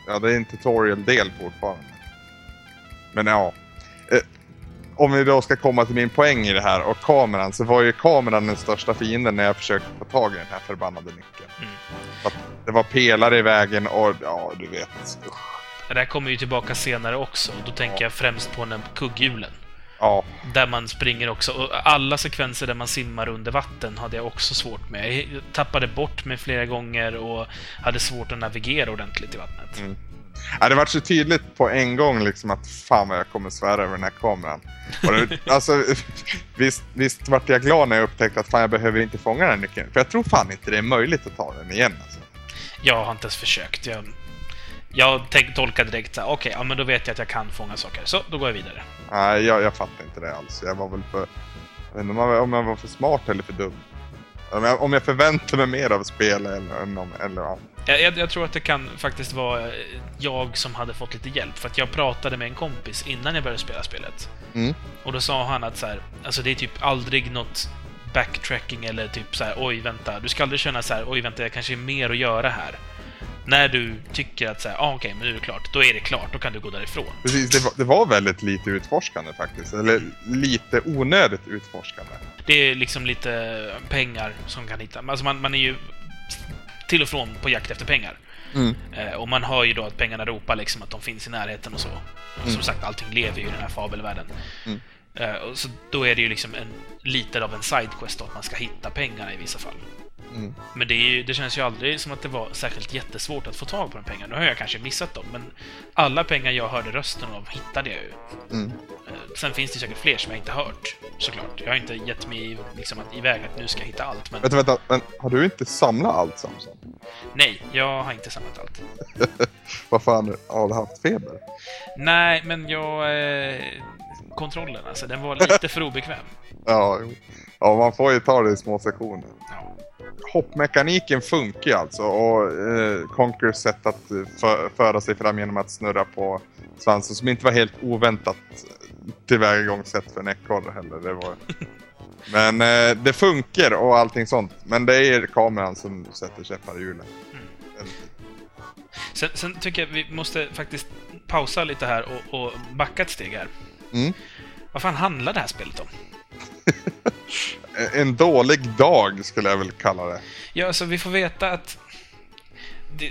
[SPEAKER 1] Ja, det är en tutorial-del fortfarande. Men ja. Eh, om vi då ska komma till min poäng i det här och kameran så var ju kameran den största fienden när jag försökte få tag i den här förbannade nyckeln.
[SPEAKER 2] Mm.
[SPEAKER 1] Att det var pelare i vägen och ja, du vet. Usch.
[SPEAKER 2] Det där kommer ju tillbaka senare också. Och då tänker jag främst på den kugghjulen.
[SPEAKER 1] Ja,
[SPEAKER 2] Där man springer också. Och alla sekvenser där man simmar under vatten hade jag också svårt med. Jag tappade bort mig flera gånger och hade svårt att navigera ordentligt i vattnet.
[SPEAKER 1] Mm. Ja, det var så tydligt på en gång liksom att fan vad jag kommer svära över den här kameran. Och det, alltså, visst, visst vart jag glad när jag upptäckte att fan jag behöver inte fånga den nyckeln. För jag tror fan inte det är möjligt att ta den igen. Alltså.
[SPEAKER 2] Jag har inte ens försökt. Jag, jag tänk, tolkar direkt så här, okej, ja men då vet jag att jag kan fånga saker. Så, då går jag vidare.
[SPEAKER 1] Nej, jag, jag fattar inte det alls. Jag var väl för... Jag vet inte om jag, om jag var för smart eller för dum. Om jag, om jag förväntar mig mer av spel eller, än om, eller ja.
[SPEAKER 2] Jag, jag, jag tror att det kan faktiskt vara eh, jag som hade fått lite hjälp. För att jag pratade med en kompis innan jag började spela spelet.
[SPEAKER 1] Mm.
[SPEAKER 2] Och då sa han att så här, alltså det är typ aldrig något backtracking eller typ så här, oj vänta, du ska aldrig känna så här, oj vänta, jag kanske är mer att göra här. När du tycker att så här, ah, okej, men nu är det klart, då är det klart, då kan du gå därifrån.
[SPEAKER 1] Precis, det var, det var väldigt lite utforskande faktiskt. Eller lite onödigt utforskande.
[SPEAKER 2] Det är liksom lite pengar som kan hitta. Alltså man, man är ju till och från på jakt efter pengar.
[SPEAKER 1] Mm.
[SPEAKER 2] Eh, och man hör ju då att pengarna ropar liksom att de finns i närheten och så. Och som
[SPEAKER 1] Mm.
[SPEAKER 2] sagt, allting lever ju i den här fabelvärlden.
[SPEAKER 1] Mm.
[SPEAKER 2] Eh, och så då är det ju liksom en, lite av en sidequest då, att man ska hitta pengarna i vissa fall.
[SPEAKER 1] Mm.
[SPEAKER 2] Men det, ju, det känns ju aldrig som att det var särskilt jättesvårt att få tag på de pengarna. Nu har jag kanske missat dem, men alla pengar jag hörde rösten av hittade jag ju.
[SPEAKER 1] Mm.
[SPEAKER 2] Eh, Sen finns det säkert fler som jag inte hört, såklart. Jag har inte gett mig liksom, att, iväg att nu ska jag hitta allt, men
[SPEAKER 1] Vänta, vänta. Men har du inte samlat allt Samson?
[SPEAKER 2] nej, jag har inte samlat allt.
[SPEAKER 1] Vad fan, har du haft feber?
[SPEAKER 2] Nej, men jag... Eh, kontrollen, alltså, den var lite för obekväm.
[SPEAKER 1] Ja, jo. ja, man får ju ta det i små sektioner.
[SPEAKER 2] Ja.
[SPEAKER 1] Hoppmekaniken funkar ju alltså och eh, Conkers sätt att eh, för, föra sig fram genom att snurra på svansen som inte var helt oväntat tillvägagångssätt för en ekorre heller. Det var... Men eh, det funkar och allting sånt. Men det är kameran som sätter käppar i hjulen.
[SPEAKER 2] Sen, sen tycker jag vi måste faktiskt pausa lite här och, och backa ett steg här.
[SPEAKER 1] Mm.
[SPEAKER 2] Vad fan handlar det här spelet om?
[SPEAKER 1] En dålig dag skulle jag väl kalla det.
[SPEAKER 2] Ja, alltså vi får veta att...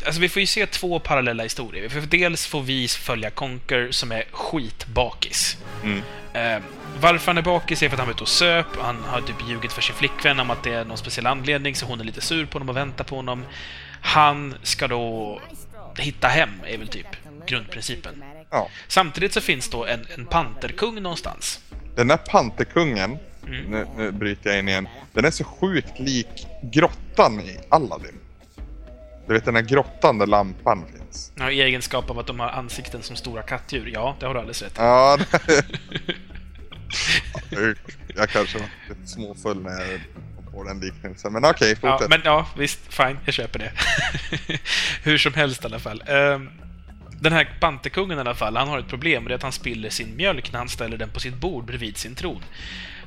[SPEAKER 2] Alltså vi får ju se två parallella historier. För dels får vi följa Conker som är skitbakis.
[SPEAKER 1] Mm.
[SPEAKER 2] Eh, varför han är bakis är för att han var ute och söp. Han har typ ljugit för sin flickvän om att det är någon speciell anledning, så hon är lite sur på honom och väntar på honom. Han ska då hitta hem, är väl typ grundprincipen.
[SPEAKER 1] Ja.
[SPEAKER 2] Samtidigt så finns då en, en panterkung någonstans.
[SPEAKER 1] Den där panterkungen,
[SPEAKER 2] Mm.
[SPEAKER 1] nu, nu bryter jag in igen, den är så sjukt lik grottan i Aladdin. Du vet den där grottan där lampan finns.
[SPEAKER 2] Ja, I egenskap av att de har ansikten som stora kattdjur. Ja, det har du alldeles rätt.
[SPEAKER 1] Ja, det... jag, jag kanske var lite småfull när jag på den liknelsen. Men okej,
[SPEAKER 2] Ja,
[SPEAKER 1] fortsätt.
[SPEAKER 2] men ja, visst. Fine, jag köper det. Hur som helst i alla fall. Ehm, den här panterkungen i alla fall, han har ett problem. Det är att han spiller sin mjölk när han ställer den på sitt bord bredvid sin tron.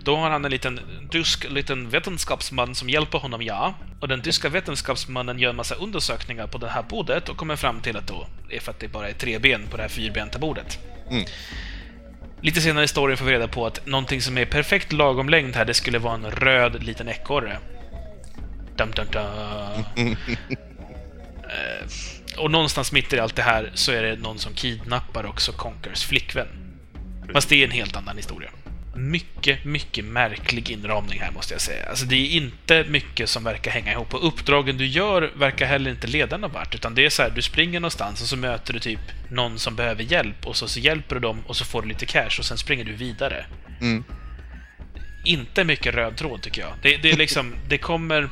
[SPEAKER 2] Då har han en liten tysk liten vetenskapsman som hjälper honom, ja. Och den tyska vetenskapsmannen gör en massa undersökningar på det här bordet och kommer fram till att då är för att det bara är tre ben på det här fyrbenta bordet.
[SPEAKER 1] Mm.
[SPEAKER 2] Lite senare i storyn får vi reda på att någonting som är perfekt lagom längd här, det skulle vara en röd liten ekorre. Dum, dum, dum. Eh, och någonstans mitt i allt det här så är det någon som kidnappar också Conkers flickvän. Fast det är en helt annan historia. Mycket, mycket märklig inramning här måste jag säga. Alltså det är inte mycket som verkar hänga ihop och uppdragen du gör verkar heller inte leda någon vart. Utan det är så här, du springer någonstans och så möter du typ någon som behöver hjälp och så, så hjälper du dem och så får du lite cash och sen springer du vidare.
[SPEAKER 1] Mm.
[SPEAKER 2] Inte mycket röd tråd tycker jag. Det, det är liksom, det kommer...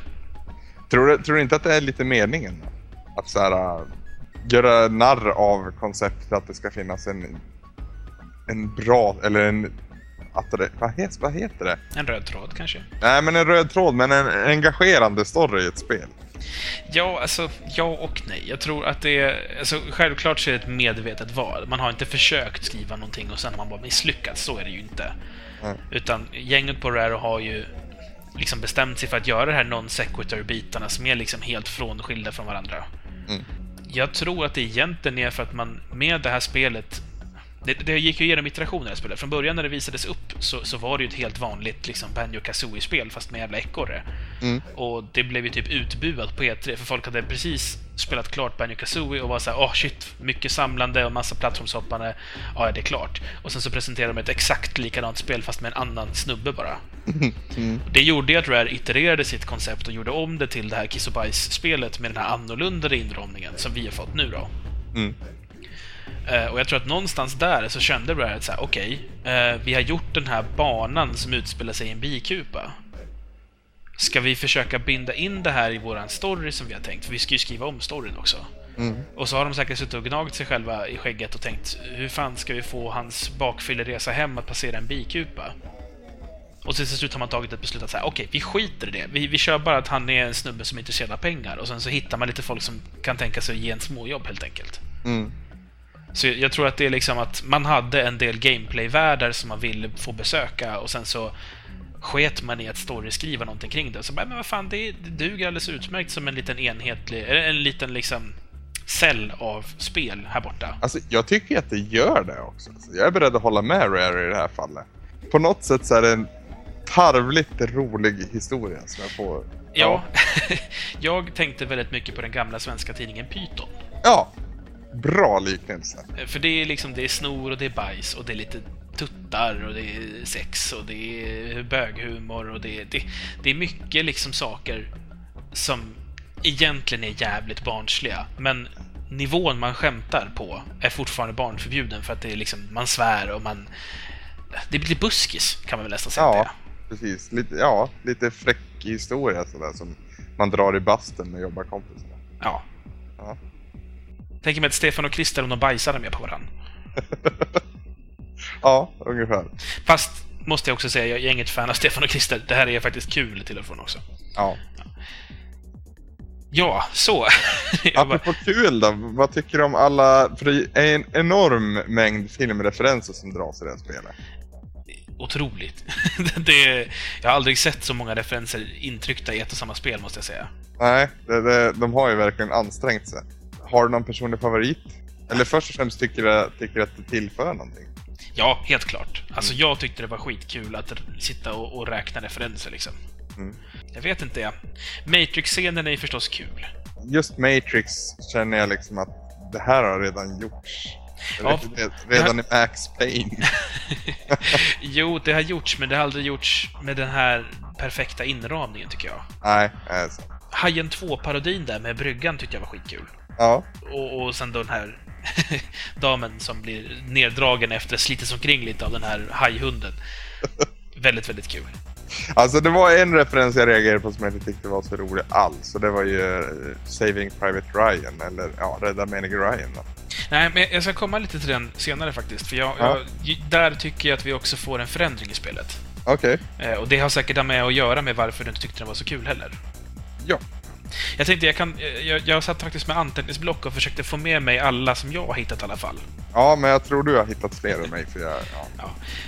[SPEAKER 1] Tror, du, tror du inte att det är lite meningen? Att så här, äh, göra narr av konceptet att det ska finnas en, en bra, eller en... Att det, vad, heter, vad heter det?
[SPEAKER 2] En röd tråd kanske?
[SPEAKER 1] Nej, men en röd tråd, men en engagerande story i ett spel.
[SPEAKER 2] Ja, alltså ja och nej. Jag tror att det är... Alltså, självklart så är det ett medvetet val. Man har inte försökt skriva någonting och sen har man bara misslyckats. Så är det ju inte.
[SPEAKER 1] Mm.
[SPEAKER 2] Utan gänget på Rare har ju liksom bestämt sig för att göra det här non sequitur-bitarna som är liksom helt frånskilda från varandra.
[SPEAKER 1] Mm.
[SPEAKER 2] Jag tror att det egentligen är för att man med det här spelet det, det gick ju igenom iterationer i det här spelet. Från början när det visades upp så, så var det ju ett helt vanligt liksom, Banjo Kazooie-spel fast med jävla ekorre.
[SPEAKER 1] Mm.
[SPEAKER 2] Och det blev ju typ utbuat på E3 för folk hade precis spelat klart Banjo Kazooie och var såhär åh oh, shit, mycket samlande och massa plattformshoppande. Ja, det är klart. Och sen så presenterade de ett exakt likadant spel fast med en annan snubbe bara.
[SPEAKER 1] Mm.
[SPEAKER 2] Det gjorde ju att Rare itererade sitt koncept och gjorde om det till det här Kiss och Bajs-spelet med den här annorlunda inramningen som vi har fått nu då.
[SPEAKER 1] Mm.
[SPEAKER 2] Eh, och jag tror att någonstans där så kände Rare att såhär, okej, eh, vi har gjort den här banan som utspelar sig i en bikupa. Ska vi försöka binda in det här i våran story som vi har tänkt? För vi ska ju skriva om storyn också.
[SPEAKER 1] Mm.
[SPEAKER 2] Och så har de säkert suttit och gnagt sig själva i skägget och tänkt hur fan ska vi få hans bakfylleresa hem att passera en bikupa? Och till slut har man tagit ett beslut att säga okej, vi skiter i det. Vi, vi kör bara att han är en snubbe som är intresserad av pengar och sen så hittar man lite folk som kan tänka sig att ge en småjobb helt enkelt.
[SPEAKER 1] Mm.
[SPEAKER 2] Så jag tror att det är liksom att man hade en del gameplay-världar som man ville få besöka och sen så sket man i att storyskriva någonting kring det. Så bara, men vad fan, det, det duger alldeles utmärkt som en liten enhetlig, en liten liksom cell av spel här borta.
[SPEAKER 1] Alltså, jag tycker att det gör det också. Så jag är beredd att hålla med Rare i det här fallet. På något sätt så är det en tarvligt rolig historia som jag får...
[SPEAKER 2] Ja, jag tänkte väldigt mycket på den gamla svenska tidningen Python.
[SPEAKER 1] Ja. Bra liknelse.
[SPEAKER 2] För det är liksom, det är snor och det är bajs och det är lite tuttar och det är sex och det är böghumor och det är, det, det är mycket liksom saker som egentligen är jävligt barnsliga. Men nivån man skämtar på är fortfarande barnförbjuden för att det är liksom, man svär och man... Det blir buskis, kan man väl nästan säga.
[SPEAKER 1] Ja, precis. Lite, ja, lite fräck historia sådär som man drar i basten med jobbarkompisar.
[SPEAKER 2] Ja.
[SPEAKER 1] Ja.
[SPEAKER 2] Tänker mig att Stefan och Christer om de bajsade med på varandra.
[SPEAKER 1] ja, ungefär.
[SPEAKER 2] Fast, måste jag också säga, jag är inget fan av Stefan och Christer. Det här är faktiskt kul till och från också.
[SPEAKER 1] Ja.
[SPEAKER 2] Ja, så.
[SPEAKER 1] Apropå kul då, vad tycker du om alla... För det är en enorm mängd filmreferenser som dras i det här spelet.
[SPEAKER 2] Otroligt. det, jag har aldrig sett så många referenser intryckta i ett och samma spel, måste jag säga.
[SPEAKER 1] Nej, det, det, de har ju verkligen ansträngt sig. Har du någon personlig favorit? Eller först och främst tycker du, tycker du att det tillför någonting?
[SPEAKER 2] Ja, helt klart. Alltså, jag tyckte det var skitkul att sitta och, och räkna referenser, liksom.
[SPEAKER 1] Mm.
[SPEAKER 2] Jag vet inte, ja. Matrix-scenen är ju förstås kul.
[SPEAKER 1] Just Matrix känner jag liksom att det här har redan gjorts.
[SPEAKER 2] Ja,
[SPEAKER 1] Red- redan i Max Payne.
[SPEAKER 2] Jo, det har gjorts, men det har aldrig gjorts med den här perfekta inramningen, tycker jag.
[SPEAKER 1] Nej, alltså.
[SPEAKER 2] Hajen 2-parodin där med bryggan tyckte jag var skitkul.
[SPEAKER 1] Ja,
[SPEAKER 2] Och, och sen då den här damen som blir neddragen efter slits omkring lite av den här hajhunden. väldigt, väldigt kul.
[SPEAKER 1] alltså det var en referens jag reagerade på som jag inte tyckte var så rolig alls. Och det var ju eh, Saving Private Ryan, eller ja, Rädda menige Ryan då.
[SPEAKER 2] Nej, men jag ska komma lite till den senare faktiskt. För jag,
[SPEAKER 1] Ja.
[SPEAKER 2] jag, där tycker jag att vi också får en förändring i spelet.
[SPEAKER 1] Okej.
[SPEAKER 2] Eh, och det har säkert med att göra med varför du inte tyckte den var så kul heller.
[SPEAKER 1] Ja.
[SPEAKER 2] Jag tänkte, jag kan... Jag, jag satt faktiskt med anteckningsblock och försökte få med mig alla som jag har hittat i alla fall.
[SPEAKER 1] Ja, men jag tror du har hittat fler än mig för jag... Ja.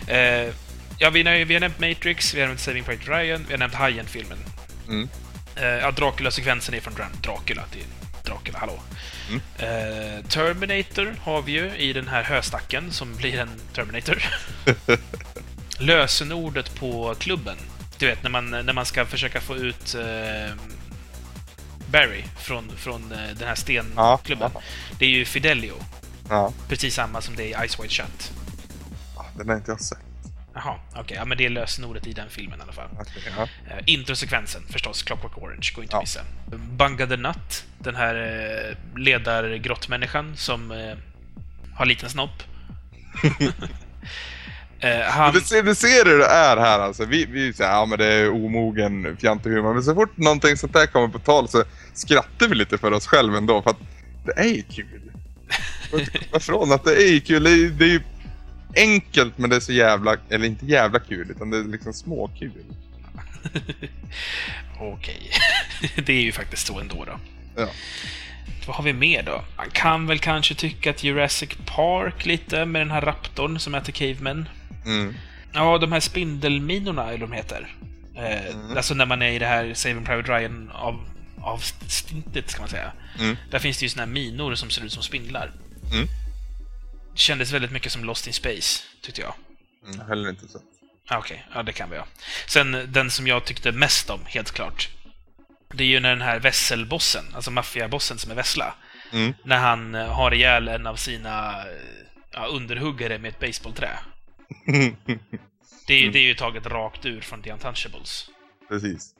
[SPEAKER 2] Ja. Eh, ja, vi, har- vi har nämnt Matrix, vi har nämnt Saving Private Ryan, vi har nämnt Hajen-filmen.
[SPEAKER 1] Mm.
[SPEAKER 2] Eh, ja, Dracula-sekvensen är från Dra- Dracula. Är Dracula, hallå.
[SPEAKER 1] Mm.
[SPEAKER 2] Eh, Terminator har vi ju i den här höstacken som blir en Terminator. Lösenordet på klubben. Du vet, när man, när man ska försöka få ut eh, Barry från, från eh, den här
[SPEAKER 1] Ja,
[SPEAKER 2] stenklubben.
[SPEAKER 1] ja.
[SPEAKER 2] Det är ju Fidelio.
[SPEAKER 1] Ja,
[SPEAKER 2] Precis samma som det är i Ice White Shut.
[SPEAKER 1] Den har inte jag sett.
[SPEAKER 2] Jaha, okej. Ja, men det är lösenordet i den filmen i alla fall.
[SPEAKER 1] Okej, ja.
[SPEAKER 2] Uh, introsekvensen förstås, Clockwork Orange, går inte
[SPEAKER 1] Ja.
[SPEAKER 2] att missa. Bunga the Nut, den här uh, ledargrottmänniskan som eh, har liten snopp. Eh, han...
[SPEAKER 1] Du, ser, du ser hur det är här alltså. Vi, vi säger ja men det är omogen fjantehumor. Men så fort någonting sånt där kommer på tal så skrattar vi lite för oss själva ändå. För att det är ju kul. Varifrån att det är kul. Det är, det är ju enkelt men det är så jävla, eller inte jävla kul utan det är liksom småkul.
[SPEAKER 2] Okej. det är ju faktiskt så ändå då.
[SPEAKER 1] Ja.
[SPEAKER 2] Vad har vi mer då? Man kan väl kanske tycka att Jurassic Park lite med den här raptorn som äter cavemen.
[SPEAKER 1] Mm.
[SPEAKER 2] Ja, de här spindelminorna, eller vad de heter. Eh,
[SPEAKER 1] Mm.
[SPEAKER 2] Alltså när man är i det här Saving Private Ryan av, av stintet, ska man säga.
[SPEAKER 1] Mm.
[SPEAKER 2] Där finns det ju såna här minor som ser ut som spindlar.
[SPEAKER 1] Mm.
[SPEAKER 2] Det kändes väldigt mycket som Lost in Space, tyckte jag.
[SPEAKER 1] Mm. Heller inte sett.
[SPEAKER 2] Ah, Okej, ja det kan vi ha. Sen den som jag tyckte mest om, helt klart. Det är ju när den här vesselbossen, alltså maffiabossen som är vessla,
[SPEAKER 1] Mm.
[SPEAKER 2] när han eh, har ihjäl en av sina eh, ja, underhuggare med ett baseballträ. Det, är- det är ju taget rakt ur från The Untouchables.
[SPEAKER 1] Precis.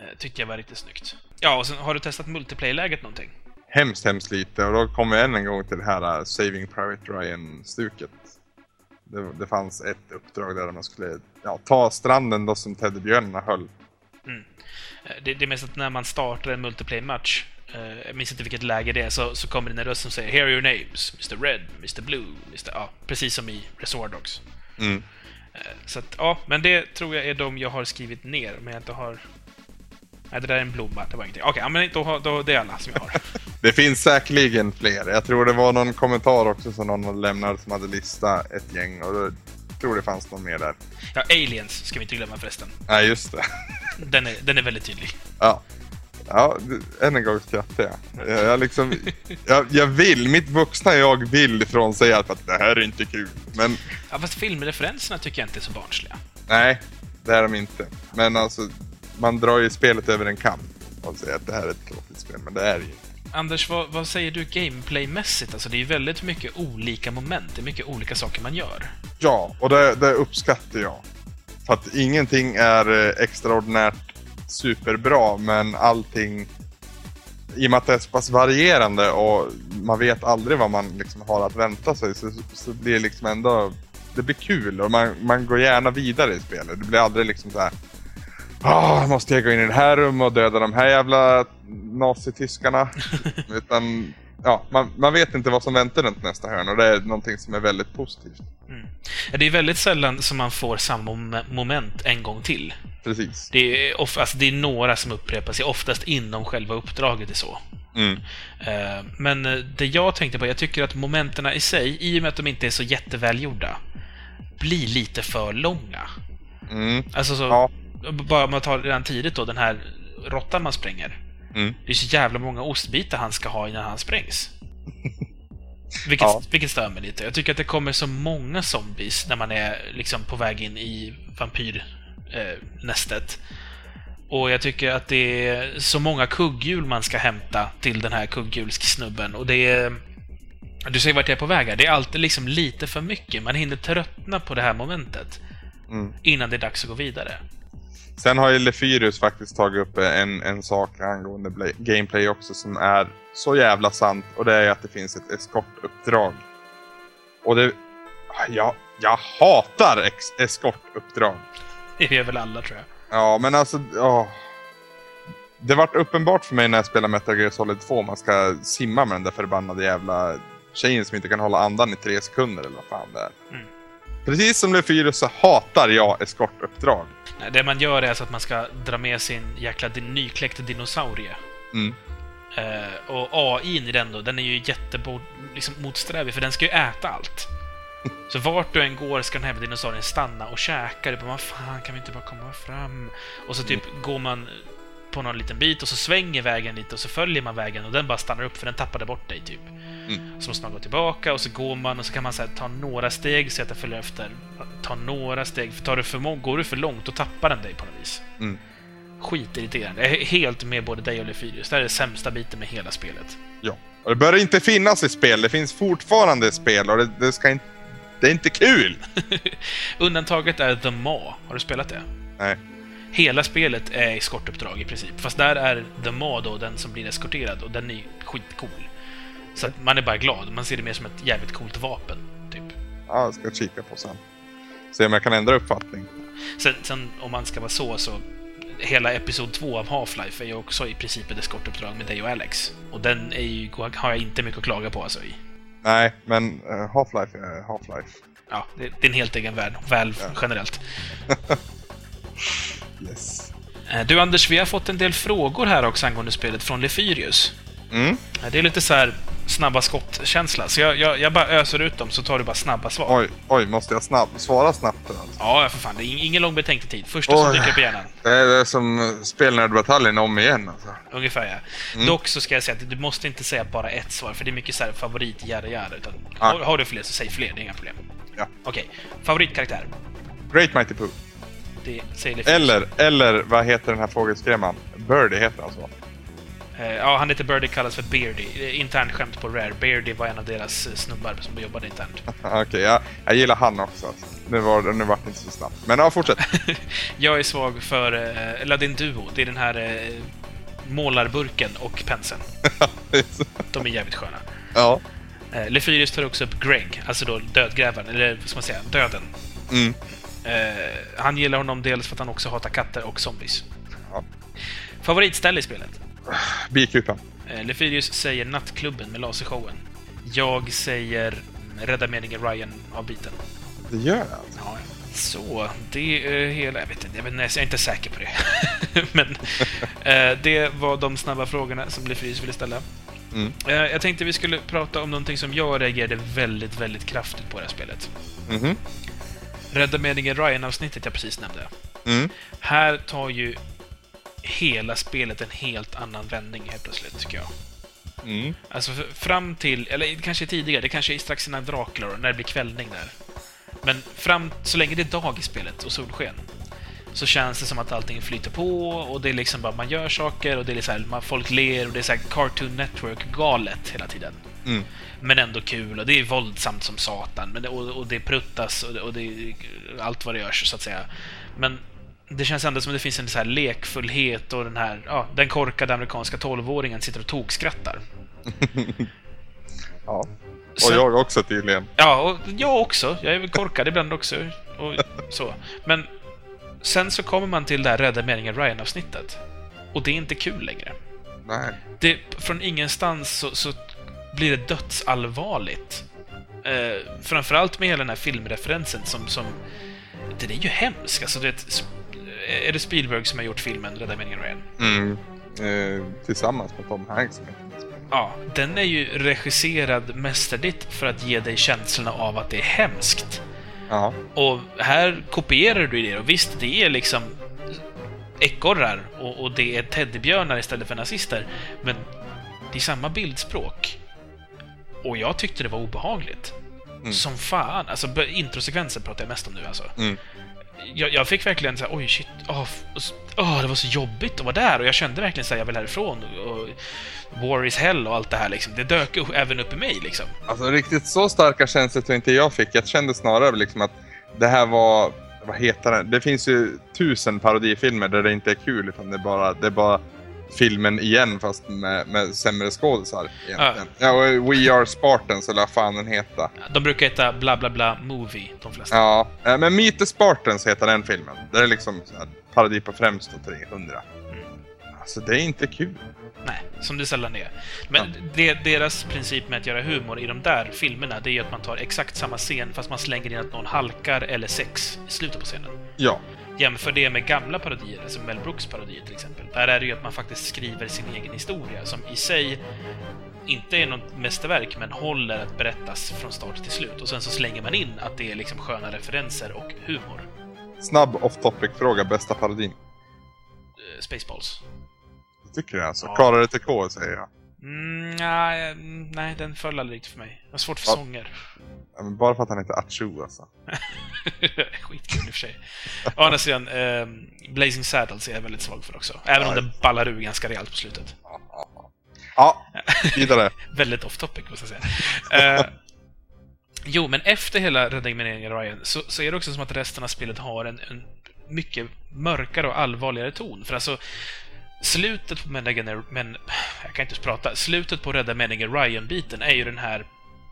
[SPEAKER 2] Eh, Tyckte jag var riktigt snyggt. Ja, och sen har du testat multiplayer-läget någonting?
[SPEAKER 1] Hemskt, hemskt lite och då kommer jag än en gång till det här uh, Saving Private Ryan-stuket. Det, det fanns ett uppdrag där man skulle ja, ta stranden då som teddybjörnarna höll.
[SPEAKER 2] Eh, Det, det är mest att när man startar en multiplayer-match, eh, jag minns inte vilket läge det är, så, så kommer det en röst som säger “Here are your names, Mr Red, Mr Blue, Mr...” Ja, precis som i Reservoir Dogs.
[SPEAKER 1] Mm.
[SPEAKER 2] Eh, Så att, ja, men det tror jag är de jag har skrivit ner, men jag inte har... Nej, det där är en blomma, det var ingenting. Okej, ja, men då, då, det är alla som jag har.
[SPEAKER 1] Det finns säkerligen fler. Jag tror det var någon kommentar också som någon lämnat som hade listat ett gäng och då tror det fanns någon mer där.
[SPEAKER 2] Ja, Aliens ska vi inte glömma förresten.
[SPEAKER 1] Nej, just det.
[SPEAKER 2] Den är, den är väldigt tydlig.
[SPEAKER 1] Ja. Ja, än en gång skrattar jag. Jag, jag, liksom, jag. Jag vill, mitt vuxna jag vill ifrån säga att det här är inte kul. Men
[SPEAKER 2] Ja, fast filmreferenserna tycker jag inte är så barnsliga.
[SPEAKER 1] nej, det är de inte. Men alltså, man drar ju spelet över en kam och säger att det här är ett tråkigt spel, men det är det ju inte.
[SPEAKER 2] Anders, vad, vad säger du gameplaymässigt? Alltså, det är ju väldigt mycket olika moment. Det är mycket olika saker man gör.
[SPEAKER 1] Ja, och det, det uppskattar jag. För att ingenting är eh, extraordinärt superbra, men allting... I och med att det är så pass varierande och man vet aldrig vad man liksom har att vänta sig så, så blir det liksom ändå... Det blir kul och man, man går gärna vidare i spelet. Det blir aldrig liksom så här. Ah, måste jag gå in i det här rummet och döda de här jävla nazityskarna? Utan, ja, man, man vet inte vad som väntar runt nästa hörn och det är någonting som är väldigt positivt.
[SPEAKER 2] Ja, Det är väldigt sällan som man får samma mom- moment en gång till.
[SPEAKER 1] Precis.
[SPEAKER 2] Det är, of, alltså, det är några som upprepar sig, oftast inom själva uppdraget är så.
[SPEAKER 1] Mm.
[SPEAKER 2] Eh, Men eh, det jag tänkte på, jag tycker att momenten i sig, i och med att de inte är så jättevälgjorda, blir lite för långa.
[SPEAKER 1] Mm.
[SPEAKER 2] Alltså så,
[SPEAKER 1] Ja.
[SPEAKER 2] bara om man tar redan tidigt då, den här råttan man spränger.
[SPEAKER 1] Mm.
[SPEAKER 2] Det är så jävla många ostbitar han ska ha innan han sprängs. Vilket,
[SPEAKER 1] Ja.
[SPEAKER 2] vilket stör mig lite. Jag tycker att det kommer så många zombies när man är liksom på väg in i vampyrnästet. Och jag tycker att det är så många kugghjul man ska hämta till den här kugghjulssnubben. Och det är... Du ser vart jag är på väg här. Det är alltid liksom lite för mycket. Man hinner tröttna på det här momentet
[SPEAKER 1] Mm.
[SPEAKER 2] innan det är dags att gå vidare.
[SPEAKER 1] Sen har ju Lefyrus faktiskt tagit upp en, en sak angående gameplay också som är så jävla sant och det är att det finns ett eskortuppdrag. Och det... Jag, jag hatar ex- eskortuppdrag.
[SPEAKER 2] Det gör väl alla, tror jag.
[SPEAKER 1] Ja, men alltså... åh. Det vart uppenbart för mig när jag spelade Metal Gear Solid 2 man ska simma med den där förbannade jävla tjejen som inte kan hålla andan i tre sekunder eller vad fan det är.
[SPEAKER 2] Mm.
[SPEAKER 1] Precis som Lefyrus så hatar jag eskortuppdrag.
[SPEAKER 2] Nej, Det man gör är alltså att man ska dra med sin jäkla nykläckta dinosaurie.
[SPEAKER 1] Mm.
[SPEAKER 2] Eh, och AI i den då, den är ju jättebod, liksom motsträvig, för den ska ju äta allt. Så vart du än går ska den här dinosaurien stanna och käka. Du bara, vad fan, kan vi inte bara komma fram? Och så typ går man på någon liten bit och så svänger vägen lite och så följer man vägen och den bara stannar upp för den tappade bort dig typ. Så måste man gå tillbaka och så går man och så kan man så här, ta några steg så att den följer efter. Ta några steg. För tar du för går du för långt då tappar den dig på något vis.
[SPEAKER 1] Mm.
[SPEAKER 2] skitirriterande. Jag är helt med både dig och Lefyrius. Det här är den sämsta biten med hela spelet.
[SPEAKER 1] Ja. Och det bör inte finnas i spel. Det finns fortfarande spel och det, det ska inte... Det är inte kul!
[SPEAKER 2] Undantaget är The Maw. Har du spelat det?
[SPEAKER 1] Nej.
[SPEAKER 2] Hela spelet är eskortuppdrag i princip. Fast där är The Maw då den som blir eskorterad och den är skitcool. Så att man är bara glad. Man ser det mer som ett jävligt coolt vapen, typ.
[SPEAKER 1] Ja, jag ska kika på sen. Se om jag kan ändra uppfattning.
[SPEAKER 2] Sen, sen om man ska vara så, så hela Episod 2 av Half-Life är ju också i princip ett eskortuppdrag med dig och Alex. Och den är ju, har jag inte mycket att klaga på alltså i.
[SPEAKER 1] Nej, men uh, Half-Life är Half-Life.
[SPEAKER 2] Ja, det, det är en helt egen värld. Väl
[SPEAKER 1] Ja.
[SPEAKER 2] generellt.
[SPEAKER 1] Yes.
[SPEAKER 2] Eh, Du Anders, vi har fått en del frågor här också angående spelet från Lefyrius.
[SPEAKER 1] Mm.
[SPEAKER 2] Eh, Det är lite så här snabba skott-känsla, så jag, jag, jag bara öser ut dem så tar du bara snabba svar.
[SPEAKER 1] Oj, oj, måste jag snabb, svara snabbt alltså.
[SPEAKER 2] Ja, för fan. Det är ing- ingen lång betänketid. Första som
[SPEAKER 1] Oj.
[SPEAKER 2] dyker upp i hjärnan.
[SPEAKER 1] Det är, det är som spelnördbataljen om igen alltså.
[SPEAKER 2] Ungefär ja.
[SPEAKER 1] Mm.
[SPEAKER 2] Dock så ska jag säga att du måste inte säga bara ett svar, för det är mycket så här favorit, jada jada. Utan
[SPEAKER 1] Ja.
[SPEAKER 2] har, har du fler så säg fler, det är inga problem.
[SPEAKER 1] Ja.
[SPEAKER 2] Okej. Favoritkaraktär?
[SPEAKER 1] Great Mighty Pooh.
[SPEAKER 2] Det säger Lefyrius.
[SPEAKER 1] Eller, eller vad heter den här fågelskrämman? Birdie heter han så.
[SPEAKER 2] Eh, ja, han heter Birdie, kallas för Beardy. Eh, Internt skämt på Rare. Beardy var en av deras eh, snubbar som jobbade internt.
[SPEAKER 1] Okej, jag, jag gillar han också. Nu var nu vart det inte så snabbt. Men ja, fortsätt.
[SPEAKER 2] Jag är svag för, eh, eller det är en duo. Det är den här eh, målarburken och penseln. De är jävligt sköna.
[SPEAKER 1] ja.
[SPEAKER 2] Eh, Lefyrius tar också upp Greg, alltså då dödgrävaren, eller vad ska man säga, döden.
[SPEAKER 1] Mm.
[SPEAKER 2] Eh, han gillar honom dels för att han också hatar katter och zombies.
[SPEAKER 1] Ja.
[SPEAKER 2] Favoritställe i spelet?
[SPEAKER 1] Bikupan.
[SPEAKER 2] Eh, Lefyrius säger nattklubben med lasershowen. Jag säger Rädda meningen Ryan-avbiten.
[SPEAKER 1] Det gör alltså.
[SPEAKER 2] Ja. Så, det är hela... Jag vet inte, jag, vet, inte, jag är inte säker på det. Men eh, det var de snabba frågorna som Lefyrius ville ställa.
[SPEAKER 1] Mm.
[SPEAKER 2] Eh, jag tänkte vi skulle prata om någonting som jag reagerade väldigt, väldigt kraftigt på det här spelet.
[SPEAKER 1] Mhm.
[SPEAKER 2] Rädda meningen Ryan-avsnittet jag precis nämnde.
[SPEAKER 1] Mm.
[SPEAKER 2] Här tar ju hela spelet en helt annan vändning helt plötsligt, tycker jag.
[SPEAKER 1] Mm.
[SPEAKER 2] Alltså fram till, eller kanske tidigare, det kanske är strax innan Dracula när det blir kvällning där. Men fram, så länge det är dag i spelet och solsken, så känns det som att allting flyter på och det är liksom bara man gör saker och det är så här, man, folk ler och det är så här Cartoon Network-galet hela tiden.
[SPEAKER 1] Mm.
[SPEAKER 2] Men ändå kul och det är våldsamt som satan men det, och, och det pruttas och det, och det är allt vad det görs så att säga. Men det känns ändå som det finns en så här lekfullhet och den här, ja, den korkade amerikanska tolvåringen sitter och tokskrattar.
[SPEAKER 1] Ja. Och
[SPEAKER 2] Sen-
[SPEAKER 1] jag också tydligen.
[SPEAKER 2] Ja, och jag också. Jag är väl korkad ibland också. Och så. Men sen så kommer man till det här Rädda meningen Ryan-avsnittet. Och det är inte kul längre.
[SPEAKER 1] Nej.
[SPEAKER 2] Det, från ingenstans så, så blir det dödsallvarligt. Eh, framförallt med hela den här filmreferensen som... som den är ju hemsk. Alltså, det, är det Spielberg som har gjort filmen Rädda meningen Ryan?
[SPEAKER 1] Mm. Eh, tillsammans med Tom Hanks.
[SPEAKER 2] Ja, den är ju regisserad mästerligt för att ge dig känslorna av att det är hemskt.
[SPEAKER 1] Ja.
[SPEAKER 2] Och här kopierar du det. Och visst, det är liksom ekorrar och, och det är teddybjörnar istället för nazister. Men det är samma bildspråk. Och jag tyckte det var obehagligt.
[SPEAKER 1] Mm.
[SPEAKER 2] Som fan. Alltså, introsekvensen pratar jag mest om nu alltså.
[SPEAKER 1] Mm.
[SPEAKER 2] Jag, jag fick verkligen så här, oj shit, åh, oh, det var så jobbigt att vara där. Och jag kände verkligen så här, jag vill härifrån. Och, War is hell och allt det här liksom. Det dök även upp i mig liksom.
[SPEAKER 1] Alltså riktigt så starka känslor tror inte jag fick. Jag kände snarare liksom att det här var... Vad heter det? Det finns ju tusen parodifilmer där det inte är kul utan det är bara, det är bara filmen igen fast med, med sämre skådisar egentligen. Ja. och We Are Spartans eller vad fan den heter.
[SPEAKER 2] De brukar heta bla bla bla movie, de flesta.
[SPEAKER 1] Ja, eh, men Meet the Spartans heter den filmen. Det är liksom så här, parodi på främst och 300. Alltså det är inte kul.
[SPEAKER 2] Nej, som det sällan är. Men det, deras princip med att göra humor i de där filmerna, det är ju att man tar exakt samma scen fast man slänger in att någon halkar eller sex i slutet på scenen.
[SPEAKER 1] Ja.
[SPEAKER 2] Jämför det med gamla parodier, alltså Mel Brooks parodier till exempel. Där är det ju att man faktiskt skriver sin egen historia som i sig inte är något mästerverk, men håller att berättas från start till slut. Och sen så slänger man in att det är liksom sköna referenser och humor.
[SPEAKER 1] Snabb off topic fråga, bästa parodin.
[SPEAKER 2] Eh, Spaceballs.
[SPEAKER 1] Tycker jag alltså.
[SPEAKER 2] Ja.
[SPEAKER 1] Karare till K säger jag.
[SPEAKER 2] Mm, nej, nej, den föll aldrig riktigt för mig. Det var svårt för
[SPEAKER 1] Ja.
[SPEAKER 2] sånger.
[SPEAKER 1] Ja, men bara för att han heter Achu alltså.
[SPEAKER 2] Skitkul i och för sig. Å andra sidan, eh, Blazing Saddles är jag väldigt svag för också. Även om
[SPEAKER 1] Ja.
[SPEAKER 2] den ballar ur ganska rejält på slutet.
[SPEAKER 1] Ja, vidare.
[SPEAKER 2] väldigt off topic, måste jag säga. Eh, jo, men efter hela Rädda Meningen Ryan så, så är det också som att resten av spelet har en, en mycket mörkare och allvarligare ton. För alltså, slutet på Meningen... Men, jag kan inte prata. Slutet på Rädda Meningen Ryan-biten är ju den här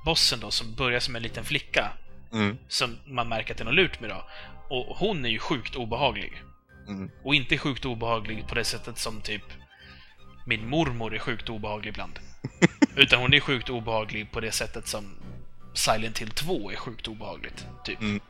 [SPEAKER 2] bossen då som börjar som en liten flicka.
[SPEAKER 1] Mm,
[SPEAKER 2] Som man märker att det är något lurt med då. Och hon är ju sjukt obehaglig.
[SPEAKER 1] mm,
[SPEAKER 2] Och inte sjukt obehaglig på det sättet som typ min mormor är sjukt obehaglig ibland. Utan hon är sjukt obehaglig på det sättet som Silent Hill 2 är sjukt obehagligt. Typ.
[SPEAKER 1] Mm.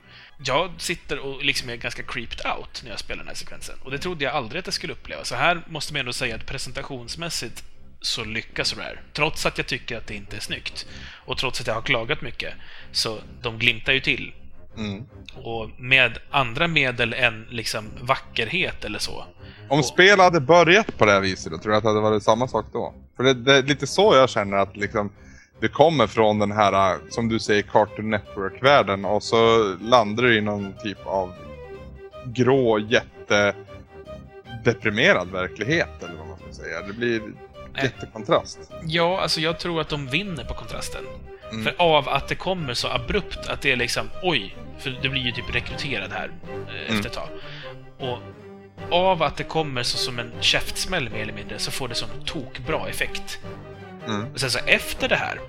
[SPEAKER 2] Jag sitter och liksom är ganska creeped out när jag spelar den här sekvensen. Och det trodde jag aldrig att jag skulle uppleva. Så här måste man ändå säga att presentationsmässigt så lyckas Rare. Trots att jag tycker att det inte är snyggt. Och trots att jag har klagat mycket. Så de glimtar ju till.
[SPEAKER 1] mm.
[SPEAKER 2] Och med andra medel än liksom vackerhet eller så.
[SPEAKER 1] Om
[SPEAKER 2] Och-
[SPEAKER 1] spel hade börjat på det här viset, då tror jag att det hade varit samma sak då. För det, det är lite så jag känner att liksom det kommer från den här, som du säger, Cartoon Network-världen och så landar du i någon typ av grå, jätte deprimerad verklighet eller vad man ska säga. Det blir jättekontrast.
[SPEAKER 2] Ja, alltså jag tror att de vinner på kontrasten.
[SPEAKER 1] Mm.
[SPEAKER 2] För av att det kommer så abrupt att det är liksom, oj, för du blir ju typ rekryterad här eh, efter ett tag. Och av att det kommer så som en käftsmäll mer eller mindre så får det sån tokbra effekt.
[SPEAKER 1] Mm.
[SPEAKER 2] Och sen så efter det här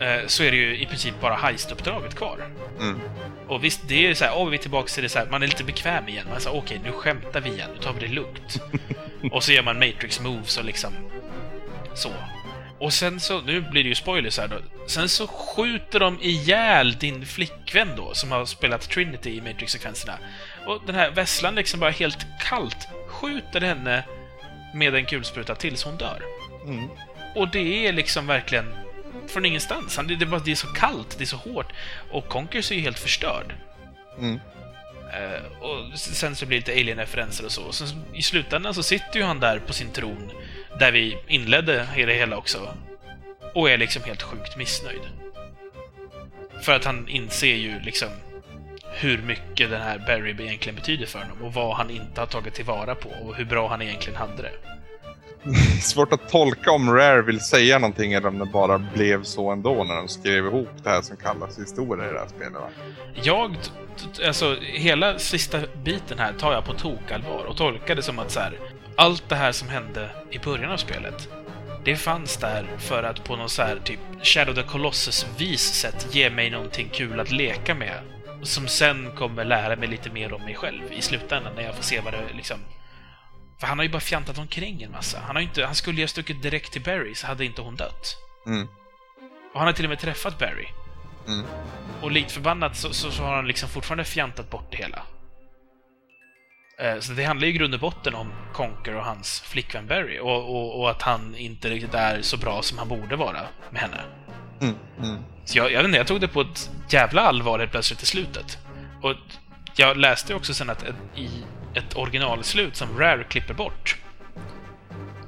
[SPEAKER 2] eh, så är det ju i princip bara heistuppdraget kvar.
[SPEAKER 1] Mm.
[SPEAKER 2] Och visst, det är ju så här, åh, vi är tillbaka till det så här, man är lite bekväm igen. Man säger okej, nu skämtar vi igen, nu tar vi det lugnt. och så gör man Matrix moves och liksom så. Och sen så, nu blir det ju spoilers här då. Sen så skjuter de ihjäl din flickvän då, som har spelat Trinity i Matrix-sekvenserna. Och den här Vesslan liksom bara helt kallt skjuter henne med en kulspruta tills hon dör.
[SPEAKER 1] Mm.
[SPEAKER 2] Och det är liksom verkligen från ingenstans. Det, det, bara, det är så kallt, det är så hårt. Och Conkers är ju helt förstörd.
[SPEAKER 1] Mm.
[SPEAKER 2] Eh, och sen så blir det lite alien-referenser och så. Och sen I slutändan så sitter ju han där på sin tron, där vi inledde hela det hela också, och är liksom helt sjukt missnöjd. För att han inser ju liksom hur mycket den här Barry egentligen betyder för honom och vad han inte har tagit tillvara på och hur bra han egentligen hade det.
[SPEAKER 1] Svårt att tolka om Rare vill säga någonting eller om det bara blev så ändå när de skrev ihop det här som kallas historia i det här spelet. Va?
[SPEAKER 2] Jag, alltså hela sista biten här tar jag på tokallvar och tolkar det som att så här, allt det här som hände i början av spelet, det fanns där för att på något så här typ Shadow the Colossus-vis sätt ge mig någonting kul att leka med. Som sen kommer lära mig lite mer om mig själv i slutändan när jag får se vad det liksom... För han har ju bara fjantat omkring en massa. Han, har ju inte, han skulle ju ha stuckit direkt till Barry så hade inte hon dött.
[SPEAKER 1] Mm.
[SPEAKER 2] Och han har till och med träffat Barry.
[SPEAKER 1] Mm.
[SPEAKER 2] Och likt förbannat så, så, så har han liksom fortfarande fjantat bort det hela. Eh, Så det handlar ju i grund och botten om Conker och hans flickvän Barry och, och, och att han inte riktigt är så bra som han borde vara med henne.
[SPEAKER 1] Mm. Mm.
[SPEAKER 2] Så jag, jag vet inte, jag tog det på ett jävla allvar helt plötsligt i slutet. Och jag läste också sen att i ett originalslut som Rare klipper bort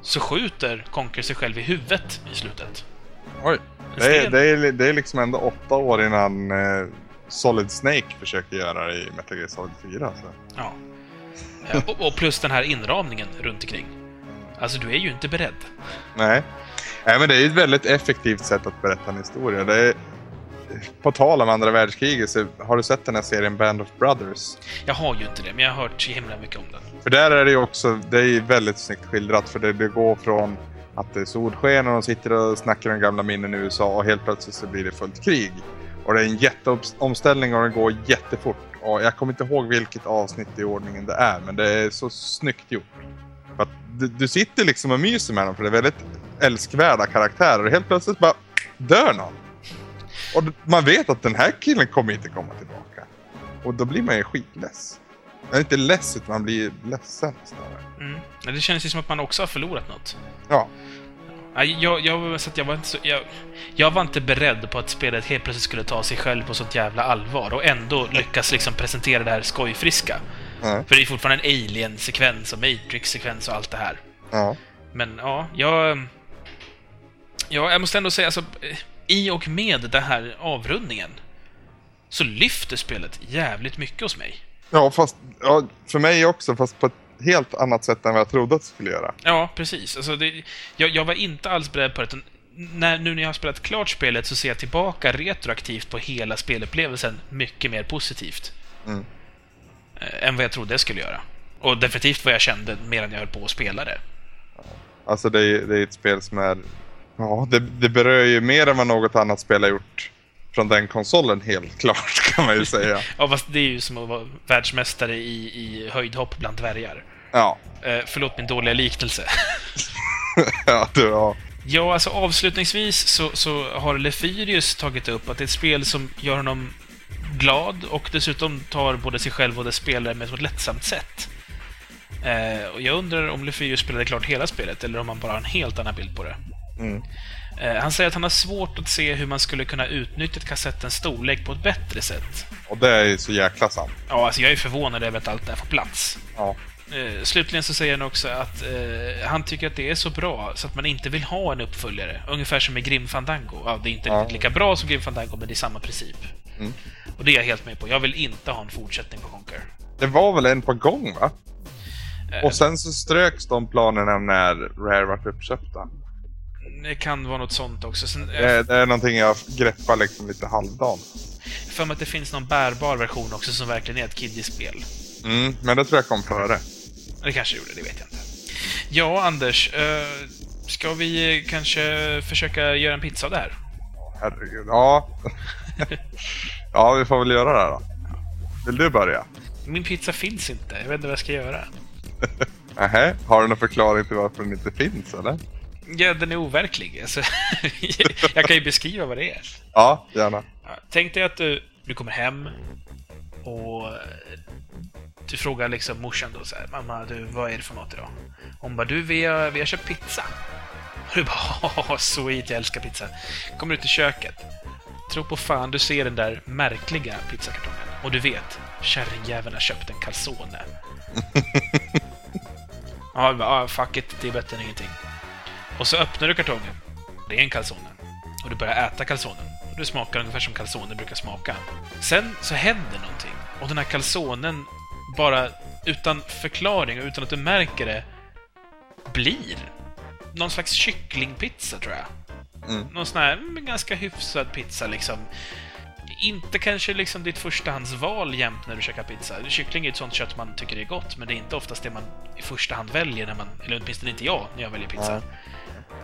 [SPEAKER 2] så skjuter Conker sig själv i huvudet i slutet.
[SPEAKER 1] Oj. Det är, det, är, det är liksom ändå åtta år innan eh, Solid Snake försöker göra det i Metal Gear Solid 4. Så.
[SPEAKER 2] Ja. Eh, Och, och plus den här inramningen runt omkring. Alltså, du är ju inte beredd.
[SPEAKER 1] Nej. Nej, men det är ju ett väldigt effektivt sätt att berätta en historia. Det är, på tal om andra världskriget, så har du sett den här serien Band of Brothers?
[SPEAKER 2] Jag har ju inte det, men jag har hört så himla mycket om den.
[SPEAKER 1] För där är det ju också, det är ju väldigt snyggt skildrat för det, det går från att det är solsken och de sitter och snackar om gamla minnen i USA och helt plötsligt så blir det fullt krig. Och det är en jätteomställning och den går jättefort. Och jag kommer inte ihåg vilket avsnitt i ordningen det är, men det är så snyggt gjort. För du, du sitter liksom och myser med dem för det är väldigt älskvärda karaktärer och helt plötsligt bara dör någon. Och man vet att den här killen kommer inte komma tillbaka. Och då blir man ju skitless. Är inte less utan man blir ledsen snarare.
[SPEAKER 2] Mm. Det känns ju som att man också har förlorat något.
[SPEAKER 1] Ja.
[SPEAKER 2] Jag, jag, så jag, var inte så, jag, jag var inte beredd på att spelet helt plötsligt skulle ta sig själv på sånt jävla allvar och ändå lyckas liksom presentera det här skojfriska.
[SPEAKER 1] Ja.
[SPEAKER 2] För det är fortfarande en Alien-sekvens och Matrix-sekvens och allt det här.
[SPEAKER 1] Ja.
[SPEAKER 2] Men ja, jag... Ja, jag måste ändå säga alltså, eh, i och med den här avrundningen så lyfter spelet jävligt mycket hos mig.
[SPEAKER 1] Ja, fast ja, för mig också, fast på ett helt annat sätt än vad jag trodde att det skulle göra.
[SPEAKER 2] Ja, precis. Alltså det, jag, jag var inte alls beredd på det. När, nu när jag har spelat klart spelet så ser jag tillbaka retroaktivt på hela spelupplevelsen mycket mer positivt.
[SPEAKER 1] Mm.
[SPEAKER 2] Eh, än vad jag trodde jag skulle göra. Och definitivt vad jag kände medan jag höll på att spela det.
[SPEAKER 1] Alltså det är, det är ett spel som är... Ja, det, det berör ju mer än vad något annat spel har gjort från den konsolen, helt klart, kan man ju säga.
[SPEAKER 2] Ja, fast det är ju som att vara världsmästare i, i höjdhopp bland dvärgar.
[SPEAKER 1] Ja,
[SPEAKER 2] Eh, förlåt min dåliga liknelse.
[SPEAKER 1] ja, det, ja.
[SPEAKER 2] Ja, alltså avslutningsvis så, så har Lefyrius tagit upp att det är ett spel som gör honom glad och dessutom tar både sig själv och dess spelare med ett lättsamt sätt. Eh, och jag undrar om Lefyrius spelade klart hela spelet eller om han bara har en helt annan bild på det.
[SPEAKER 1] Mm.
[SPEAKER 2] Eh, han säger att han har svårt att se hur man skulle kunna utnyttja kassettens storlek på ett bättre sätt.
[SPEAKER 1] Och det är så jäkla sant.
[SPEAKER 2] Ja, alltså jag är förvånad över att allt det här får plats.
[SPEAKER 1] Ja.
[SPEAKER 2] Eh, slutligen så säger han också att eh, han tycker att det är så bra så att man inte vill ha en uppföljare. Ungefär som med Grim Fandango. Ja, det är inte
[SPEAKER 1] Ja.
[SPEAKER 2] lika bra som Grim Fandango, men det är samma princip.
[SPEAKER 1] Mm.
[SPEAKER 2] Och det är jag helt med på. Jag vill inte ha en fortsättning på Conquer.
[SPEAKER 1] Det var väl en på gång, va?
[SPEAKER 2] Eh,
[SPEAKER 1] Och sen så ströks de planerna när Rare vart uppköpta.
[SPEAKER 2] Det kan vara något sånt också. Sen,
[SPEAKER 1] Det, det är någonting jag greppar liksom lite halvdant.
[SPEAKER 2] för mig att det finns någon bärbar version också som verkligen är ett kiddie-spel.
[SPEAKER 1] Mm, men det tror jag kom före.
[SPEAKER 2] Det kanske gjorde, det vet jag inte. Ja, Anders. Eh, ska vi kanske försöka göra en pizza av det här?
[SPEAKER 1] Herregud. Ja. ja, vi får väl göra det här då. Vill du börja?
[SPEAKER 2] Min pizza finns inte. Jag vet inte vad jag ska göra.
[SPEAKER 1] Nähä, har du någon förklaring till varför den inte finns eller?
[SPEAKER 2] Ja, den är overklig. Alltså, jag kan ju beskriva vad det är.
[SPEAKER 1] Ja, gärna.
[SPEAKER 2] Tänk dig att du, du kommer hem och du frågar liksom morsan då så här, Mamma, du, vad är det för mat idag? Hon bara, du, vi har, vi har köpt pizza. Och du bara, "Åh, sweet, jag älskar pizza. Kommer ut i köket. Tro på fan, du ser den där märkliga pizzakartongen. Och du vet, kärringjäveln har köpt en calzone. Ja, du bara, ah, fuck it, det är bättre än ingenting. Och så öppnar du kartongen. Det är en calzone. Och du börjar äta calzonen. Och du smakar ungefär som calzone brukar smaka. Sen så händer någonting. Och den här calzonen bara utan förklaring och utan att du märker det blir någon slags kycklingpizza, tror jag.
[SPEAKER 1] Mm.
[SPEAKER 2] Någon sån här mm, ganska hyfsad pizza, liksom. Inte kanske liksom ditt förstahandsval jämt när du käkar pizza. Kyckling är ett sånt kött man tycker är gott, men det är inte oftast det man i första hand väljer när man... Eller åtminstone inte jag, när jag väljer pizza.
[SPEAKER 1] Nej.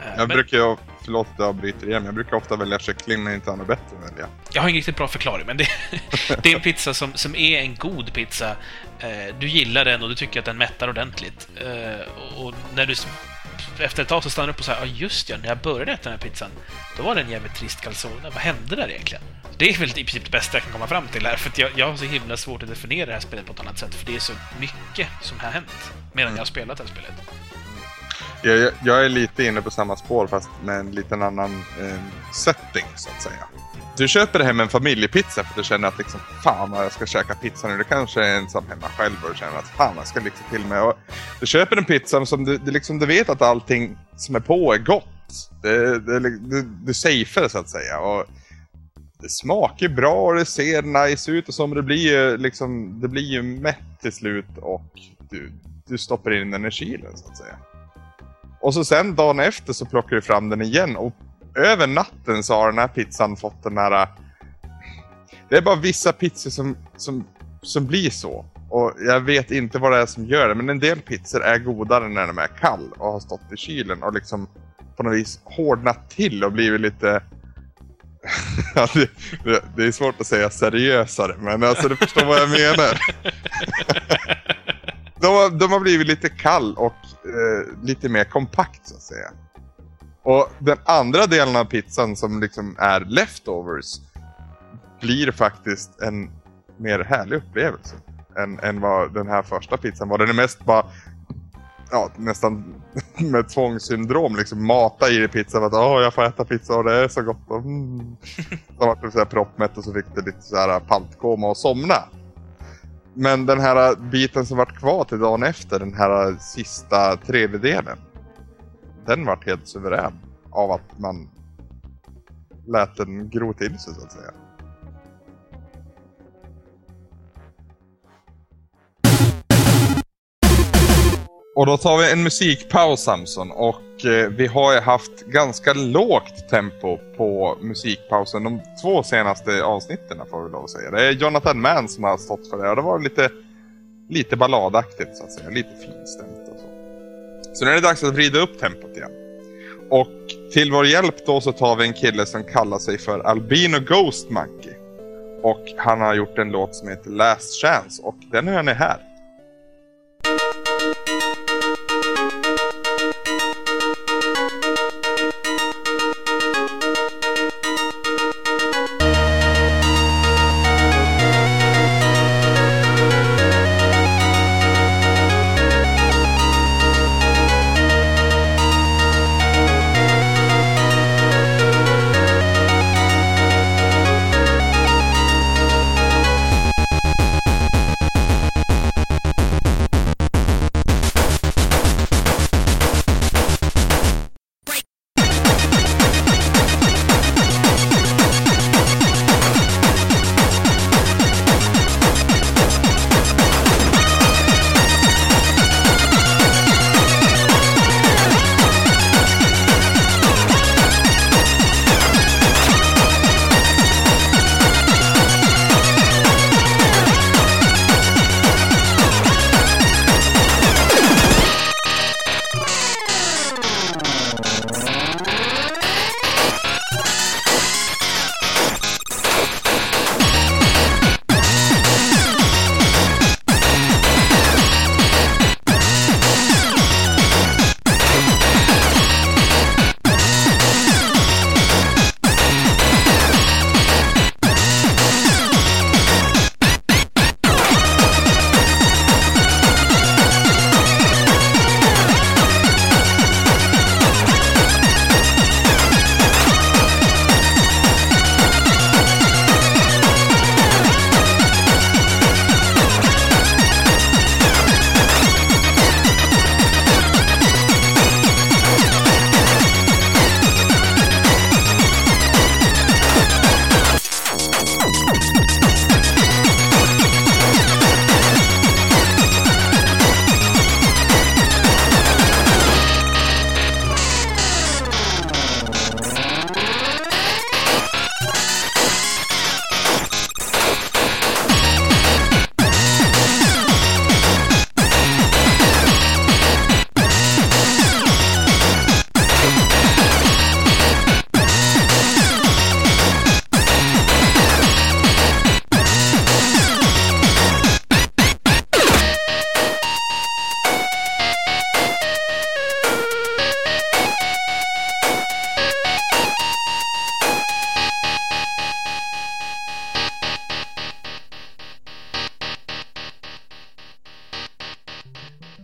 [SPEAKER 2] Eh,
[SPEAKER 1] Jag
[SPEAKER 2] men
[SPEAKER 1] brukar ju, förlåt att jag bryter igen, jag brukar ofta välja kyckling när inte har något bättre välja.
[SPEAKER 2] jag har ingen riktigt bra förklaring, men det, det är en pizza som, som är en god pizza. Eh, du gillar den och du tycker att den mättar ordentligt. Eh, och, när du efter ett tag så stannar du upp och säger ja just ja, när jag började äta den här pizzan, då var det en jävligt trist calzone. Vad hände där egentligen? Det är väl i princip det bästa jag kan komma fram till här, för jag, jag har så himla svårt att definiera det här spelet på ett annat sätt, för det är så mycket som har hänt medan jag har spelat det här spelet.
[SPEAKER 1] Jag, jag, är lite inne på samma spår fast med en liten annan eh, setting så att säga. Du köper hem en familjepizza för att du känner att liksom, fan vad jag ska käka pizza nu. Du kanske är ensam hemma själv och du känner att fan jag ska liksom till mig. Och du köper en pizza som du, du, liksom, du vet att allting som är på är gott. Det, det, du, du safear så att säga. Och det smakar bra och det ser nice ut och så, men det blir ju liksom, det blir ju mätt till slut och du, du stoppar in den i kylen så att säga. Och så sen dagen efter så plockar du fram den igen och över natten så har den här pizzan fått den här... Äh, det är bara vissa pizzor som, som, som blir så. Och jag vet inte vad det är som gör det, men en del pizzor är godare när de är kall och har stått i kylen och liksom på något vis hårdnat till och blivit lite... det, det, det är svårt att säga seriösare, men alltså du förstår vad jag menar. de, har, de har blivit lite kall och eh, lite mer kompakt så att säga. Och den andra delen av pizzan som liksom är leftovers blir faktiskt en mer härlig upplevelse än, än vad den här första pizzan var. Den är mest bara ja, nästan med tvångssyndrom liksom mata i dig pizza för att åh, jag får äta pizza och det är så gott. Och, mm. Så vart du så proppmätt och så fick du lite så här paltkoma och somna. Men den här biten som vart kvar till dagen efter, den här sista tredjedelen. Den vart helt suverän av att man lät den gro till sig så att säga. Och då tar vi en musikpaus Samson och Eh, vi har ju haft ganska lågt tempo på musikpausen de två senaste avsnitten får vi lov att säga. Det är Jonathan Mann som har stått för det och det var lite, lite balladaktigt så att säga, lite finstämt och så. Så nu är det dags att vrida upp tempot igen. Och till vår hjälp då så tar vi en kille som kallar sig för Albino Ghost Monkey. Och han har gjort en låt som heter Last Chance och den hör ni här.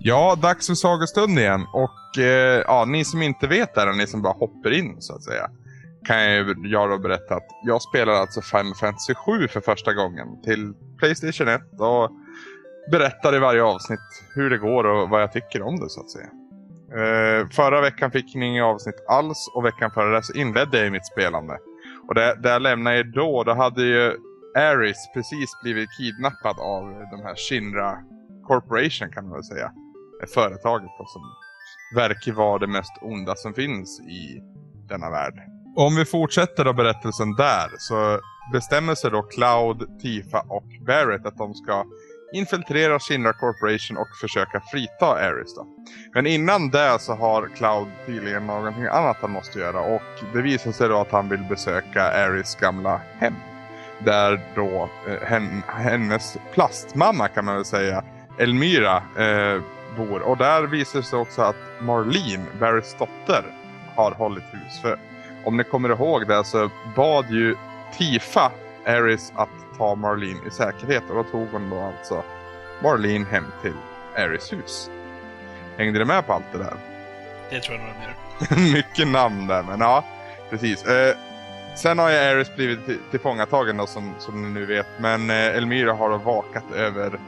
[SPEAKER 1] Ja, dags för sagostund igen. Och eh, ja, ni som inte vet det här, ni som bara hoppar in så att säga. Kan jag, jag då berätta att jag spelar alltså Final Fantasy 7 för första gången till Playstation 1. Och berättar i varje avsnitt hur det går och vad jag tycker om det så att säga. Eh, förra veckan fick ni inga avsnitt alls och veckan före det så inledde jag mitt spelande. Och där jag lämnade er då, då hade ju Aris precis blivit kidnappad av de här Shinra Corporation kan man väl säga företaget då, som verkar vara det mest onda som finns i denna värld. Om vi fortsätter då berättelsen där så bestämmer sig då Cloud, Tifa och Barrett att de ska infiltrera Shinra Corporation och försöka frita Ares då. Men innan det så har Cloud tydligen någonting annat han måste göra och det visar sig då att han vill besöka Ares gamla hem. Där då eh, hennes plastmamma kan man väl säga, Elmyra, eh, bor. Och där visar det sig också att Marlene, Barrys dotter, har hållit hus. För om ni kommer ihåg det så bad ju Tifa Aris att ta Marlene i säkerhet. Och då tog hon då alltså Marlene hem till Aris hus. Hängde ni med på allt det där?
[SPEAKER 2] Det tror jag nog de
[SPEAKER 1] gör. Mycket namn där, men ja, precis. Eh, sen har ju Aris blivit tillfångatagen då, som, som ni nu vet. Men eh, Elmyra har då vakat över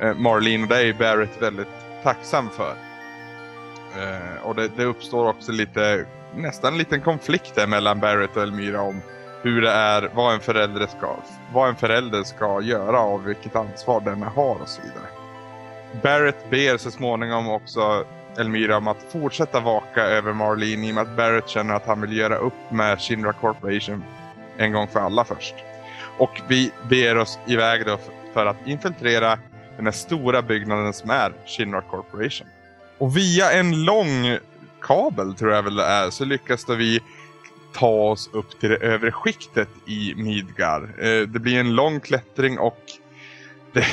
[SPEAKER 1] eh, Marlene och det är Barrett väldigt tacksam för. Eh, och det, det, uppstår också lite, nästan en liten konflikt där mellan Barrett och Elmira om hur det är, vad en förälder ska, vad en förälder ska göra och vilket ansvar den har och så vidare. Barrett ber så småningom också Elmira om att fortsätta vaka över Marlene i och med att Barrett känner att han vill göra upp med Shinra Corporation en gång för alla först. Och vi beger oss iväg då för att infiltrera den här stora byggnaden som är Shinra Corporation. Och via en lång kabel tror jag väl det är så lyckas då vi ta oss upp till det övre skiktet i Midgar. Eh, det blir en lång klättring och det,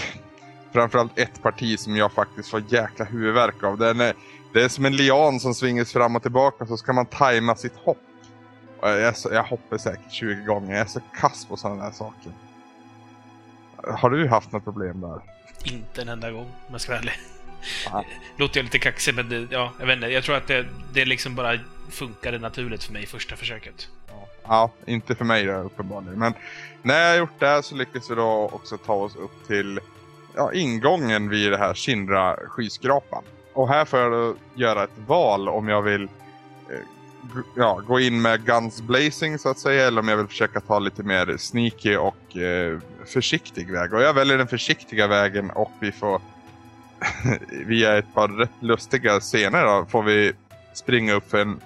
[SPEAKER 1] framförallt ett parti som jag faktiskt får jäkla huvudvärk av. Den är, det är som en lian som svingas fram och tillbaka så ska man tajma sitt hopp. Jag, så, jag hoppar säkert 20 gånger. Jag är så kass på sådana här saker. Har du haft något problem där?
[SPEAKER 2] Inte en enda gång, om jag ska vara ärlig.
[SPEAKER 1] Ja.
[SPEAKER 2] Låter jag lite kaxig, men det, ja, jag vet inte. Jag tror att det, det liksom bara funkade naturligt för mig första försöket.
[SPEAKER 1] Ja, inte för mig då, uppenbarligen. Men när jag gjort det så lyckas vi då också ta oss upp till ja, ingången vid det här Shinra skyskrapan. Och här får jag då göra ett val om jag vill eh, ja, gå in med guns blazing så att säga. Eller om jag vill försöka ta lite mer sneaky och eh, försiktig väg. Och jag väljer den försiktiga vägen och vi får via ett par rätt lustiga scener då, får vi springa upp för en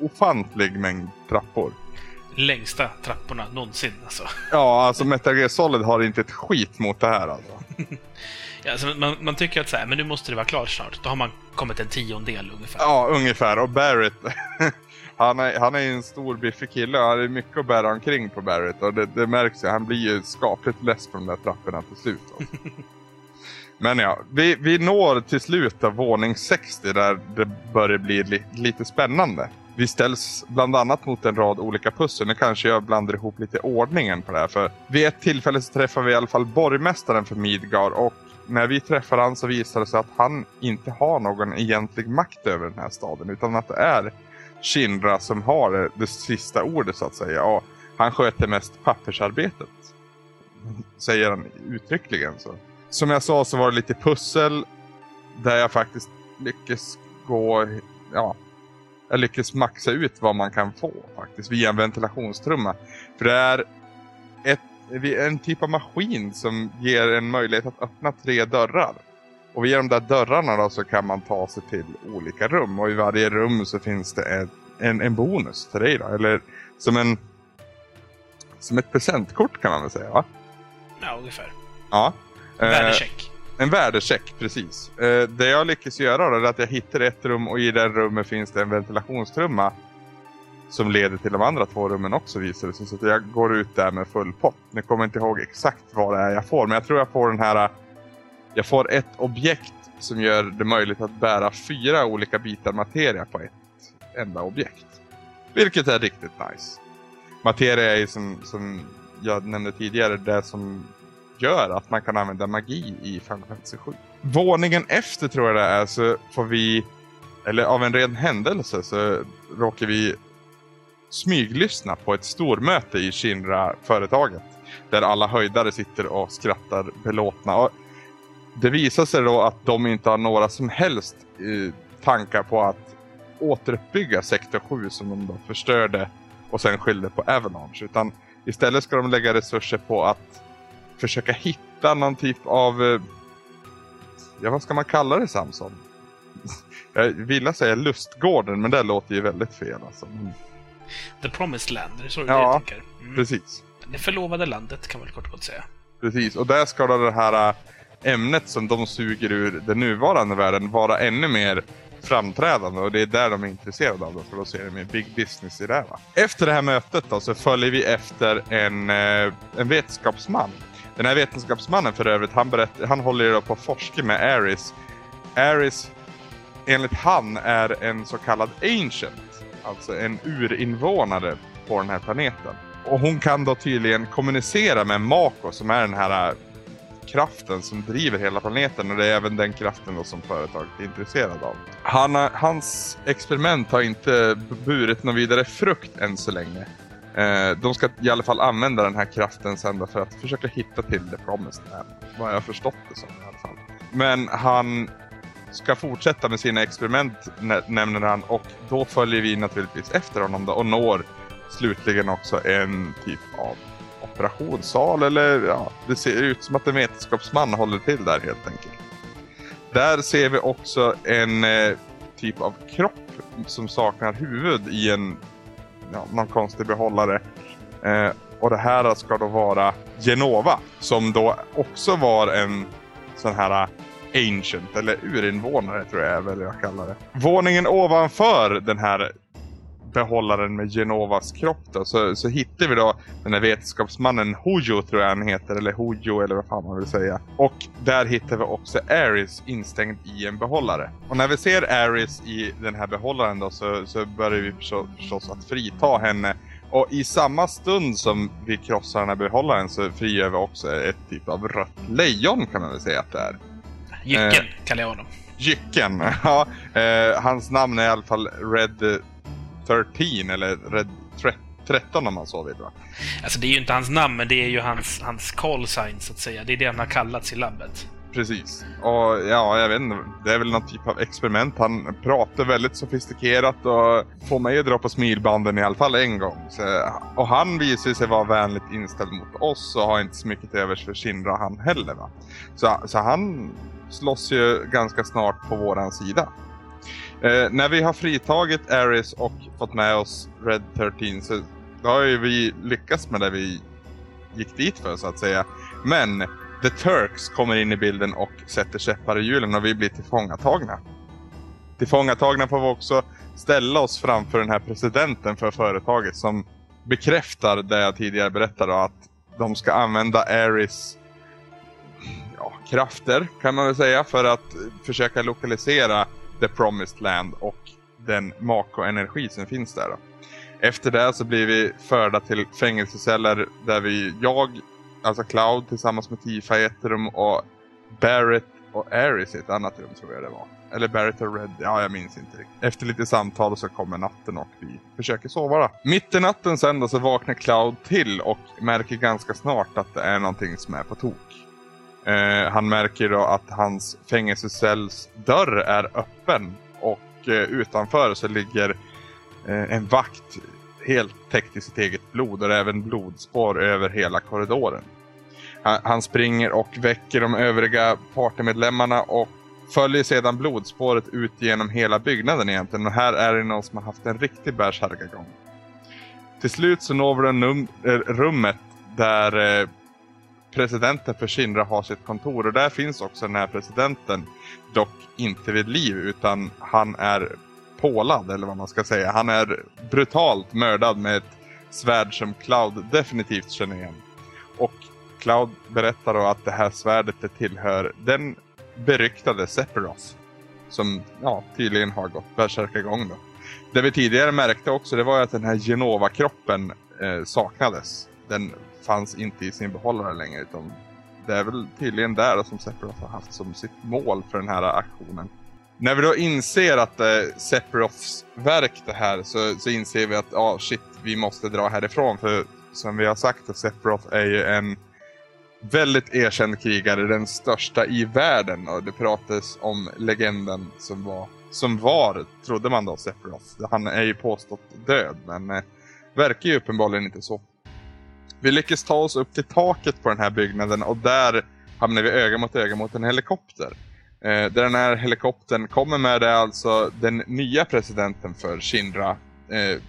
[SPEAKER 1] ofantlig mängd trappor.
[SPEAKER 2] Längsta trapporna någonsin, alltså.
[SPEAKER 1] Ja, alltså Metal Gear Solid har inte ett skit mot det här alltså.
[SPEAKER 2] Ja, alltså man, man tycker att så här, men nu måste det vara klart snart. Då har man kommit en tiondel ungefär.
[SPEAKER 1] Ja, ungefär. Och Barrett, han är, han är ju en stor biffig kille och han är mycket att bära omkring på Barrett. Och det, det märks ju, han blir ju skapligt less på de där trapporna till slut. Alltså. Men ja, vi, vi når till slut av våning 60 där det börjar bli li, lite spännande. Vi ställs bland annat mot en rad olika pussel. Nu kanske jag blandar ihop lite ordningen på det här. För vid ett tillfälle så träffar vi i alla fall borgmästaren för Midgar. Och när vi träffar han så visar det sig att han inte har någon egentlig makt över den här staden. Utan att det är Shinra som har det, sista ordet så att säga. Och han sköter mest pappersarbetet. Säger han uttryckligen så. Som jag sa så var det lite pussel. Där jag faktiskt lyckas gå, ja, jag lyckas maxa ut vad man kan få faktiskt via en ventilationstrumma. För det är ett, en typ av maskin som ger en möjlighet att öppna tre dörrar. Och via de där dörrarna då så kan man ta sig till olika rum. Och i varje rum så finns det en, en, en bonus till dig då. Eller som en som ett presentkort kan man väl säga va?
[SPEAKER 2] Ja, ungefär.
[SPEAKER 1] Ja. Eh,
[SPEAKER 2] Värdecheck.
[SPEAKER 1] en värdecheck, precis. Eh, det jag lyckas göra då är att jag hittar ett rum och i det rummet finns det en ventilationstrumma. Som leder till de andra två rummen också visar det sig. Så jag går ut där med full pott. Nu kommer jag inte ihåg exakt vad det är jag får. Men jag tror jag får den här... Jag får ett objekt som gör det möjligt att bära fyra olika bitar materia på ett enda objekt. Vilket är riktigt nice. Materia är ju som, som jag nämnde tidigare det som gör att man kan använda magi i Final Fantasy 7. Våningen efter tror jag det är så får vi, eller av en ren händelse så råkar vi smyglyssna på ett stormöte i Shinra-företaget. Där alla höjdare sitter och skrattar belåtna. Och det visar sig då att de inte har några som helst eh, tankar på att återuppbygga sektor 7 som de då förstörde och sen skyllde på Avalanche. Utan istället ska de lägga resurser på att försöka hitta någon typ av... eh, Ja, vad ska man kalla det Samson? Jag vill säga lustgården, men det låter ju väldigt fel alltså. Mm,
[SPEAKER 2] The Promised Land, det är så
[SPEAKER 1] Ja,
[SPEAKER 2] tänker? Mm.
[SPEAKER 1] Precis.
[SPEAKER 2] Det förlovade landet, kan man väl kort och gott säga.
[SPEAKER 1] Precis, och där ska då det här äh, ämnet som de suger ur den nuvarande världen vara ännu mer framträdande och det är där de är intresserade av det för då ser de mer big business i det. här, Va? Efter det här mötet då så följer vi efter en, eh, en vetenskapsman. Den här vetenskapsmannen för övrigt, han, berätt, han håller ju då på att forska med Aris. Aris, enligt han, är en så kallad ancient. Alltså en urinvånare på den här planeten. Och hon kan då tydligen kommunicera med Mako som är den här kraften som driver hela planeten och det är även den kraften då som företaget är intresserad av. Han, har- hans experiment har inte burit någon vidare frukt än så länge. Eh, de ska i alla fall använda den här kraften sen då för att försöka hitta till The Promised Land. Vad jag har förstått det som i alla fall. Men han ska fortsätta med sina experiment nä- nämner han och då följer vi naturligtvis efter honom då och når slutligen också en typ av operationssal eller ja, det ser ut som att en vetenskapsman håller till där helt enkelt. Där ser vi också en eh, typ av kropp som saknar huvud i en ja, någon konstig behållare. Eh, och det här ska då vara Genova som då också var en sån här eh, ancient eller urinvånare tror jag är väl jag kallar det. Våningen ovanför den här behållaren med Genovas kropp då, så, så hittar vi då den här vetenskapsmannen Hojo tror jag han heter, eller Hojo eller vad fan man vill säga. Och där hittar vi också Aris instängd i en behållare. Och när vi ser Aris i den här behållaren då så, så börjar vi förstås att frita henne. Och i samma stund som vi krossar den här behållaren så frigör vi också ett typ av rött lejon kan man väl säga att det är.
[SPEAKER 2] Jycken eh, kallar jag honom.
[SPEAKER 1] Jycken, ja. Eh, hans namn är i alla fall Red 13 eller Red 13 om man så vill va?
[SPEAKER 2] Alltså det är ju inte hans namn, men det är ju hans, hans call sign så att säga. Det är det han har kallats i labbet.
[SPEAKER 1] Precis. Och ja, jag vet inte. Det är väl någon typ av experiment. Han pratar väldigt sofistikerat och får mig att dra på smilbanden i alla fall en gång. Så, och han visar sig vara vänligt inställd mot oss och har inte så mycket till övers för Shinra han heller va. Så, så han slåss ju ganska snart på våran sida. Eh, när vi har fritagit Aris och fått med oss Red 13 så då har ju vi lyckats med det vi gick dit för så att säga. Men The Turks kommer in i bilden och sätter käppar i hjulen och vi blir tillfångatagna. Tillfångatagna får vi också ställa oss framför den här presidenten för företaget som bekräftar det jag tidigare berättade att de ska använda Aris ja, krafter kan man väl säga för att försöka lokalisera The Promised Land och den Mako-energi som finns där. Då. Efter det så blir vi förda till fängelseceller där vi, jag, alltså Cloud tillsammans med Tifa i ett rum och Barrett och Aris i ett annat rum tror jag det var. Eller Barrett och Red, ja jag minns inte riktigt. Efter lite samtal så kommer natten och vi försöker sova då. Mitt i natten sen då så vaknar Cloud till och märker ganska snart att det är någonting som är på tok. Eh, han märker då att hans fängelsecells dörr är öppen och eh, utanför så ligger eh, en vakt helt täckt i sitt eget blod och även blodspår över hela korridoren. Han, han springer och väcker de övriga partymedlemmarna och följer sedan blodspåret ut genom hela byggnaden egentligen. Och här är det någon som har haft en riktig bärsärkagång. Till slut så når vi eh, rummet där eh, presidenten för Shinra har sitt kontor och där finns också den här presidenten. Dock inte vid liv utan han är pålad eller vad man ska säga. Han är brutalt mördad med ett svärd som Cloud definitivt känner igen. Och Cloud berättar då att det här svärdet det tillhör den beryktade Sephiroth. Som ja, tydligen har gått bärsärkagång då. Det vi tidigare märkte också det var att den här Genova-kroppen eh, saknades. Den fanns inte i sin behållare längre. Utan det är väl tydligen där som Sephiroth har haft som sitt mål för den här aktionen. När vi då inser att det är Sephiroths verk det här så, så inser vi att ah, shit, vi måste dra härifrån. För som vi har sagt, att Sephiroth är ju en väldigt erkänd krigare, den största i världen. Och det pratas om legenden som var, som var trodde man då, Sephiroth. Han är ju påstått död, men eh, verkar ju uppenbarligen inte så. Vi lyckas ta oss upp till taket på den här byggnaden och där hamnar vi öga mot öga mot en helikopter. Eh, där den här helikoptern kommer med är alltså den nya presidenten för Shinra. Eh,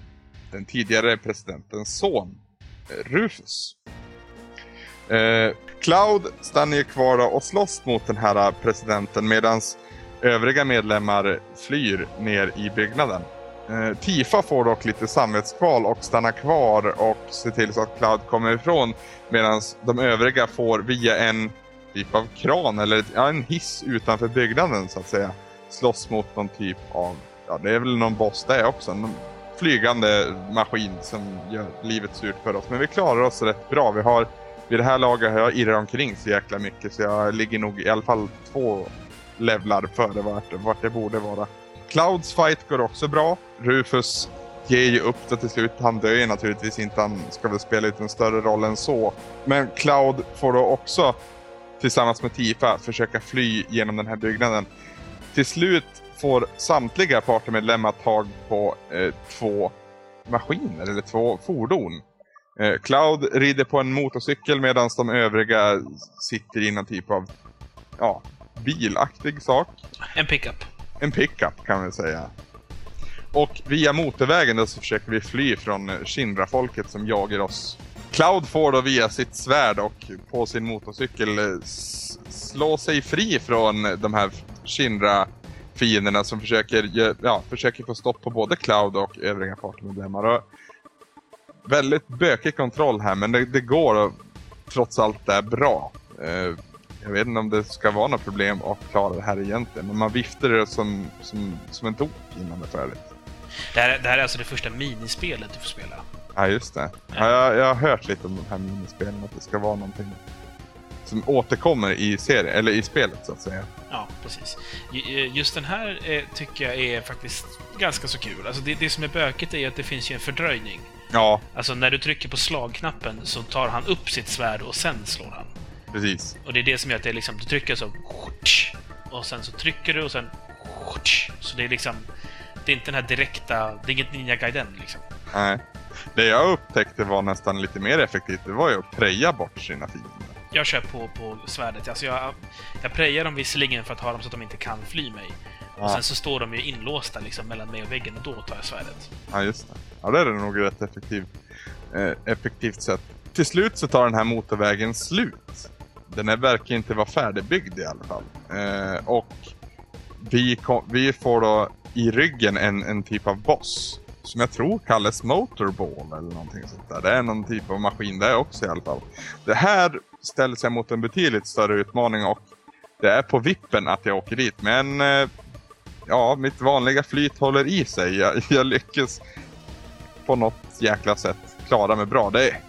[SPEAKER 1] den tidigare presidentens son, eh, Rufus. Eh, Cloud stannar ju kvar och slåss mot den här presidenten medan övriga medlemmar flyr ner i byggnaden. Eh, Tifa får dock lite samvetskval och stannar kvar och ser till så att Cloud kommer ifrån. Medan de övriga får via en typ av kran eller ja, en hiss utanför byggnaden så att säga. Slåss mot någon typ av, ja det är väl någon boss det också. Någon flygande maskin som gör livet surt för oss. Men vi klarar oss rätt bra. Vi har, vid det här laget har jag irrat omkring så jäkla mycket så jag ligger nog i alla fall två levlar före vart, vart det borde vara. Clouds fight går också bra. Rufus ger ju upp det till slut. Han dör ju naturligtvis inte. Han ska väl spela ut en större roll än så. Men Cloud får då också tillsammans med Tifa försöka fly genom den här byggnaden. Till slut får samtliga partymedlemmar tag på eh, två maskiner eller två fordon. Eh, Cloud rider på en motorcykel medan de övriga sitter i någon typ av ja, bilaktig sak.
[SPEAKER 2] En pickup.
[SPEAKER 1] En pickup kan vi säga. Och via motorvägen då så försöker vi fly från Shinra-folket som jagar oss. Cloud får då via sitt svärd och på sin motorcykel eh, slå sig fri från de här Shinra-fienderna som försöker, ja, försöker få stopp på både Cloud och övriga partymedlemmar. Väldigt bökig kontroll här men det, det går och trots allt det är bra. Eh, jag vet inte om det ska vara något problem att klara det här egentligen, men man viftar det som, som, som en tok innan det är färdigt.
[SPEAKER 2] Det här, det här är alltså det första minispelet du får spela?
[SPEAKER 1] Ja, just det. Ja, jag, jag har hört lite om de här minispelen, att det ska vara någonting som återkommer i serien, eller i spelet så att säga.
[SPEAKER 2] Ja, precis. Just den här eh, tycker jag är faktiskt ganska så kul. Alltså det, det som är bökigt är att det finns ju en fördröjning.
[SPEAKER 1] Ja.
[SPEAKER 2] Alltså när du trycker på slagknappen så tar han upp sitt svärd och sen slår han.
[SPEAKER 1] Precis.
[SPEAKER 2] Och det är det som gör att det är liksom, du trycker så och sen så trycker du och sen så det är liksom det är inte den här direkta, det är inget Ninja Gaiden liksom.
[SPEAKER 1] Nej. Det jag upptäckte var nästan lite mer effektivt, det var ju att preja bort sina fiender.
[SPEAKER 2] Jag kör på, på svärdet. Alltså jag, jag prejar dem visserligen för att ha dem så att de inte kan fly mig. Ja. Och sen så står de ju inlåsta liksom mellan mig och väggen och då tar jag svärdet.
[SPEAKER 1] Ja, just det. Ja, det är nog rätt effektiv, eh, effektivt sätt. Till slut så tar den här motorvägen slut. Den är, verkar inte vara färdigbyggd i alla fall. Eh, och vi, kom, vi får då i ryggen en, en typ av boss. Som jag tror kallas Motorball eller någonting sånt där. Det är någon typ av maskin där också i alla fall. Det här ställer sig mot en betydligt större utmaning och det är på vippen att jag åker dit. Men eh, ja, mitt vanliga flyt håller i sig. Jag, jag lyckas på något jäkla sätt klara mig bra. Det är,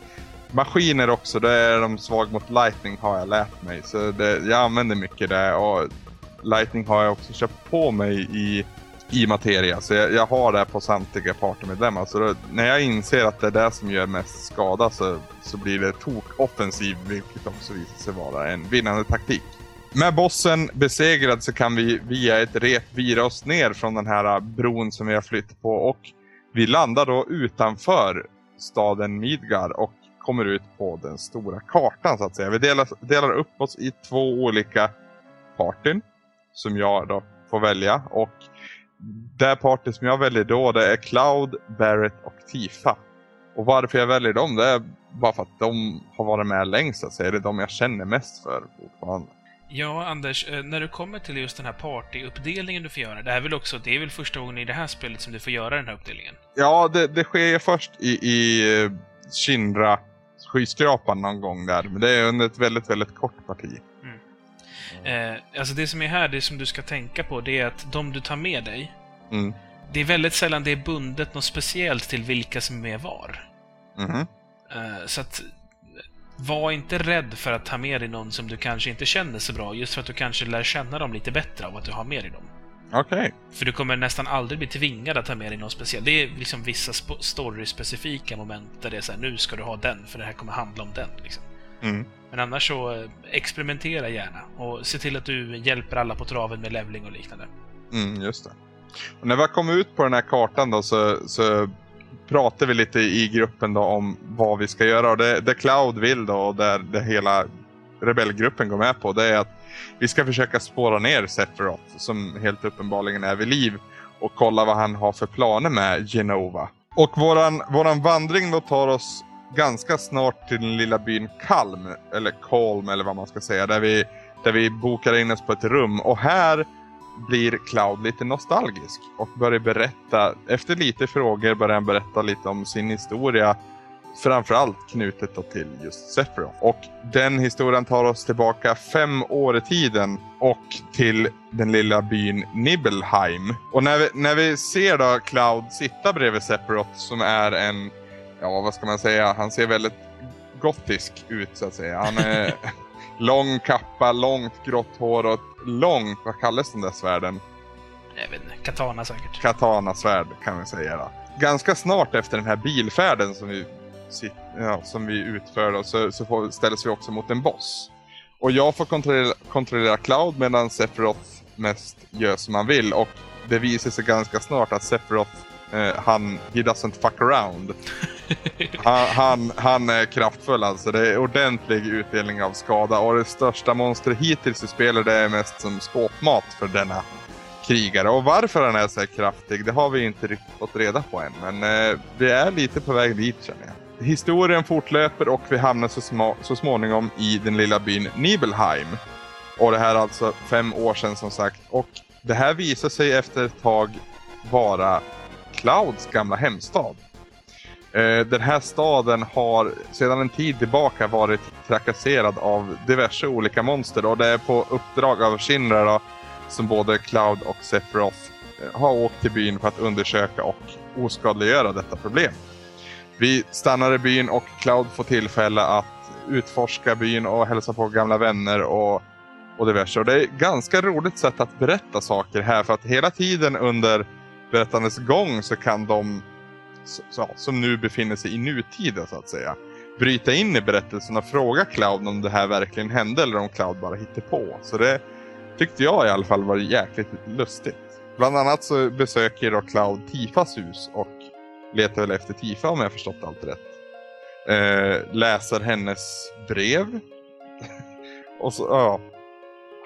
[SPEAKER 1] maskiner också, det är de svag mot lightning har jag lärt mig. Så det, jag använder mycket det och lightning har jag också köpt på mig i, i materia. Så jag, jag har det på samtliga partymedlemmar. Så då, när jag inser att det är det som gör mest skada så, så blir det tok offensiv vilket också visar sig vara en vinnande taktik. Med bossen besegrad så kan vi via ett rep vira oss ner från den här äh, bron som vi har flytt på och vi landar då utanför staden Midgar och kommer ut på den stora kartan så att säga. Vi delar, delar upp oss i två olika partyn som jag då får välja och det party som jag väljer då det är Cloud, Barrett och Tifa. Och varför jag väljer dem det är bara för att de har varit med längst så att säga. Det är de jag känner mest för fortfarande.
[SPEAKER 2] Ja, Anders, eh, när du kommer till just den här partyuppdelningen du får göra, det, här är väl också, det är väl första gången i det här spelet som du får göra den här uppdelningen?
[SPEAKER 1] Ja, det, det sker först i, i eh, Shinra skyskrapan någon gång där, men det är under ett väldigt, väldigt kort parti. Mm.
[SPEAKER 2] Eh, alltså det som är här, det som du ska tänka på, det är att de du tar med dig,
[SPEAKER 1] mm.
[SPEAKER 2] det är väldigt sällan det är bundet något speciellt till vilka som är med var.
[SPEAKER 1] Mm.
[SPEAKER 2] Eh, så att var inte rädd för att ta med dig någon som du kanske inte känner så bra, just för att du kanske lär känna dem lite bättre av att du har med dig dem.
[SPEAKER 1] Okej. Okay.
[SPEAKER 2] För du kommer nästan aldrig bli tvingad att ta med dig någon speciell. Det är liksom vissa story-specifika moment där det är så här, nu ska du ha den, för det här kommer handla om den. Liksom.
[SPEAKER 1] Mm.
[SPEAKER 2] Men annars så, eh, experimentera gärna. Och se till att du hjälper alla på traven med levling och liknande.
[SPEAKER 1] Mm, just det. Och när vi har kommit ut på den här kartan då så, så pratar vi lite i gruppen då om vad vi ska göra. Och det, det Cloud vill då och där det hela rebellgruppen går med på det är att vi ska försöka spåra ner Sephiroth som helt uppenbarligen är vid liv och kolla vad han har för planer med Genova. Och våran, våran vandring då tar oss ganska snart till den lilla byn Kalm, eller Kolm eller vad man ska säga, där vi, där vi bokar in oss på ett rum. Och här blir Cloud lite nostalgisk och börjar berätta, efter lite frågor börjar han berätta lite om sin historia. Framförallt knutet då till just Sephiroth. Och den historien tar oss tillbaka fem år i tiden och till den lilla byn Nibelheim. Och när vi, när vi ser då Cloud sitta bredvid Sephiroth som är en, ja vad ska man säga, han ser väldigt gotisk ut så att säga. Han är lång kappa, långt grått hår och långt, vad kallas de där svärden?
[SPEAKER 2] Jag vet inte, katana säkert.
[SPEAKER 1] Katana-svärd kan vi säga då. Ganska snart efter den här bilfärden som vi, ja, som vi utför så, så får, ställs vi också mot en boss. Och jag får kontrollera, kontrollera Cloud medan Sephiroth mest gör som han vill. Och det visar sig ganska snart att Sephiroth, eh, han, he doesn't fuck around. Han, han, han är kraftfull alltså. Det är ordentlig utdelning av skada och det största monstret hittills i spelet det är mest som skåpmat för denna krigare. Och varför han är så här kraftig det har vi inte riktigt fått reda på än. Men eh, vi är lite på väg dit känner jag. Historien fortlöper och vi hamnar så, små, så småningom i den lilla byn Nibelheim. Och det här är alltså fem år sedan som sagt. Och det här visar sig efter ett tag vara Clouds gamla hemstad. Eh, den här staden har sedan en tid tillbaka varit trakasserad av diverse olika monster och det är på uppdrag av Shinra då, som både Cloud och Sephiroth eh, har åkt till byn för att undersöka och oskadliggöra detta problem. Vi stannar i byn och Cloud får tillfälle att utforska byn och hälsa på gamla vänner och, och diverse. Och det är ett ganska roligt sätt att berätta saker här för att hela tiden under berättandets gång så kan de så, som nu befinner sig i nutiden så att säga bryta in i berättelsen och fråga Cloud om det här verkligen hände eller om Cloud bara hittar på. Så det tyckte jag i alla fall var jäkligt lustigt. Bland annat så besöker då Cloud Tifas hus och letar väl efter Tifa om jag förstått allt rätt. Eh, läser hennes brev. och så, ja,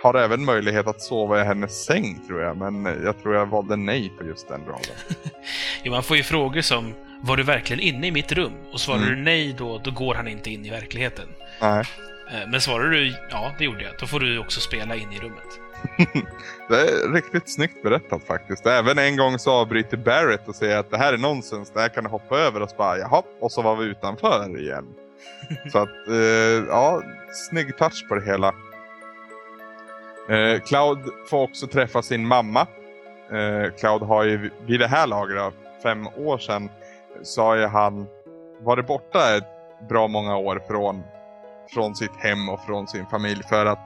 [SPEAKER 1] har även möjlighet att sova i hennes säng tror jag, men jag tror jag valde nej på just den raden.
[SPEAKER 2] jo, man får ju frågor som Var du verkligen inne i mitt rum? Och svarar mm. du nej då, då går han inte in i verkligheten.
[SPEAKER 1] Nej.
[SPEAKER 2] Eh, men svarar du ja, det gjorde jag, då får du också spela in i rummet.
[SPEAKER 1] det är riktigt snyggt berättat faktiskt. Även en gång så avbryter Barrett och säger att det här är nonsens, det här kan du hoppa över och så bara jaha, och så var vi utanför igen. så att, eh, ja, snygg touch på det hela. Eh, Cloud får också träffa sin mamma. Eh, Cloud har ju vid det här laget, fem år sedan, så har ju han varit borta ett bra många år från, från sitt hem och från sin familj för att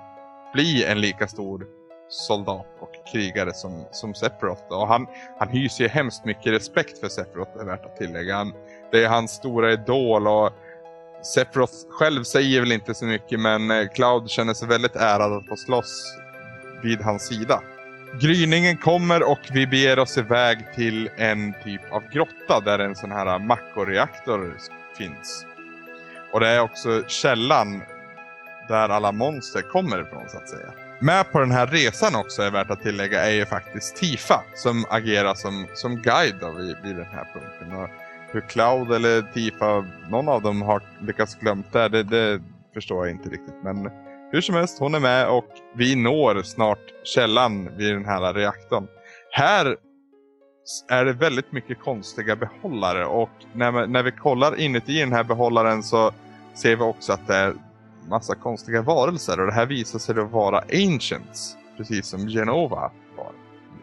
[SPEAKER 1] bli en lika stor soldat och krigare som, som Sephiroth. Och han, han hyser ju hemskt mycket respekt för Sephiroth, är värt att tillägga. Han, det är hans stora idol och Sephiroth själv säger väl inte så mycket men eh, Cloud känner sig väldigt ärad att få slåss vid hans sida. Gryningen kommer och vi beger oss iväg till en typ av grotta där en sån här makoreaktor finns. Och det är också källan där alla monster kommer ifrån så att säga. Med på den här resan också är värt att tillägga är ju faktiskt Tifa som agerar som, som guide då vid, vid den här punkten. Och hur Cloud eller Tifa, någon av dem har lyckats glömt det, det, det förstår jag inte riktigt. Men hur som helst, hon är med och vi når snart källan vid den här reaktorn. Här är det väldigt mycket konstiga behållare och när, när vi kollar inuti den här behållaren så ser vi också att det är massa konstiga varelser och det här visar sig då vara ancients. Precis som Genova var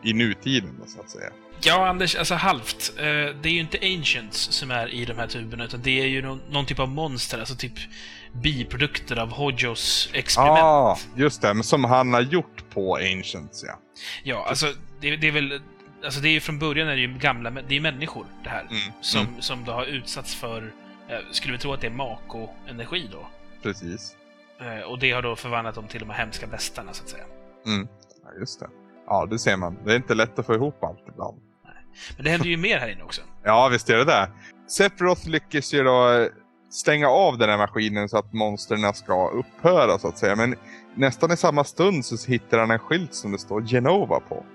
[SPEAKER 1] i nutiden så att säga.
[SPEAKER 2] Ja, Anders, alltså halvt. Eh, det är ju inte Ancients som är i de här tuberna, utan det är ju någon, någon typ av monster, alltså typ biprodukter av Hojos experiment. Ja, ah,
[SPEAKER 1] just det, men som han har gjort på Ancients, ja.
[SPEAKER 2] Ja, alltså det, det är väl... Alltså det är ju från början är det ju gamla, det är människor det här. Mm. Som, mm. som då har utsatts för, jag skulle vi tro att det är Mako-energi då.
[SPEAKER 1] Precis.
[SPEAKER 2] Eh, och det har då förvandlat dem till de här hemska bestarna, så att säga.
[SPEAKER 1] Mm, ja, just det. Ja, det ser man. Det är inte lätt att få ihop allt ibland.
[SPEAKER 2] Men det händer ju mer här inne också.
[SPEAKER 1] Ja, visst är det det. Sephiroth lyckas ju då stänga av den här maskinen så att monstren ska upphöra så att säga. Men nästan i samma stund så hittar han en skylt som det står Genova på.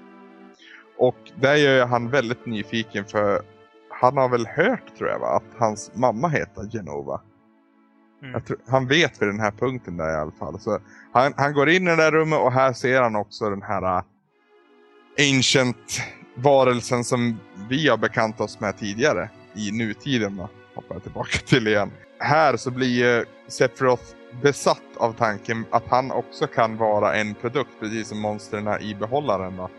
[SPEAKER 1] Och där gör han väldigt nyfiken för han har väl hört tror jag va, att hans mamma heter Genova. Mm. Tror, han vet vid den här punkten där i alla fall. Så han, han går in i det där rummet och här ser han också den här uh, ancient varelsen som vi har bekant oss med tidigare i nutiden. Då, hoppar jag tillbaka till igen. Här så blir ju Sephiroth besatt av tanken att han också kan vara en produkt, precis som monstren i behållaren. Va?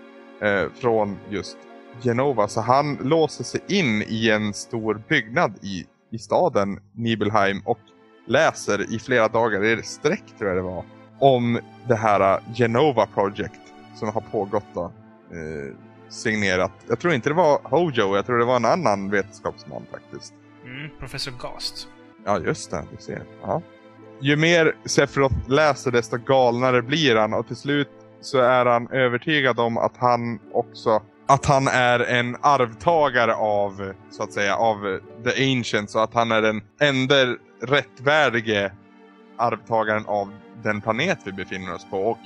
[SPEAKER 1] eh, från just Genova. Så han låser sig in i en stor byggnad i, i staden Nibelheim och läser i flera dagar i sträck tror jag det var. Om det här Genova Project som har pågått då. Eh, signerat. Jag tror inte det var Hojo, jag tror det var en annan vetenskapsman faktiskt.
[SPEAKER 2] Mm, professor Gast.
[SPEAKER 1] Ja, just det. Du ser. Ja. Ju mer Sephiroth läser desto galnare blir han och till slut så är han övertygad om att han också att han är en arvtagare av, så att säga, av The Ancients och att han är den enda rättvärdige arvtagaren av den planet vi befinner oss på. Och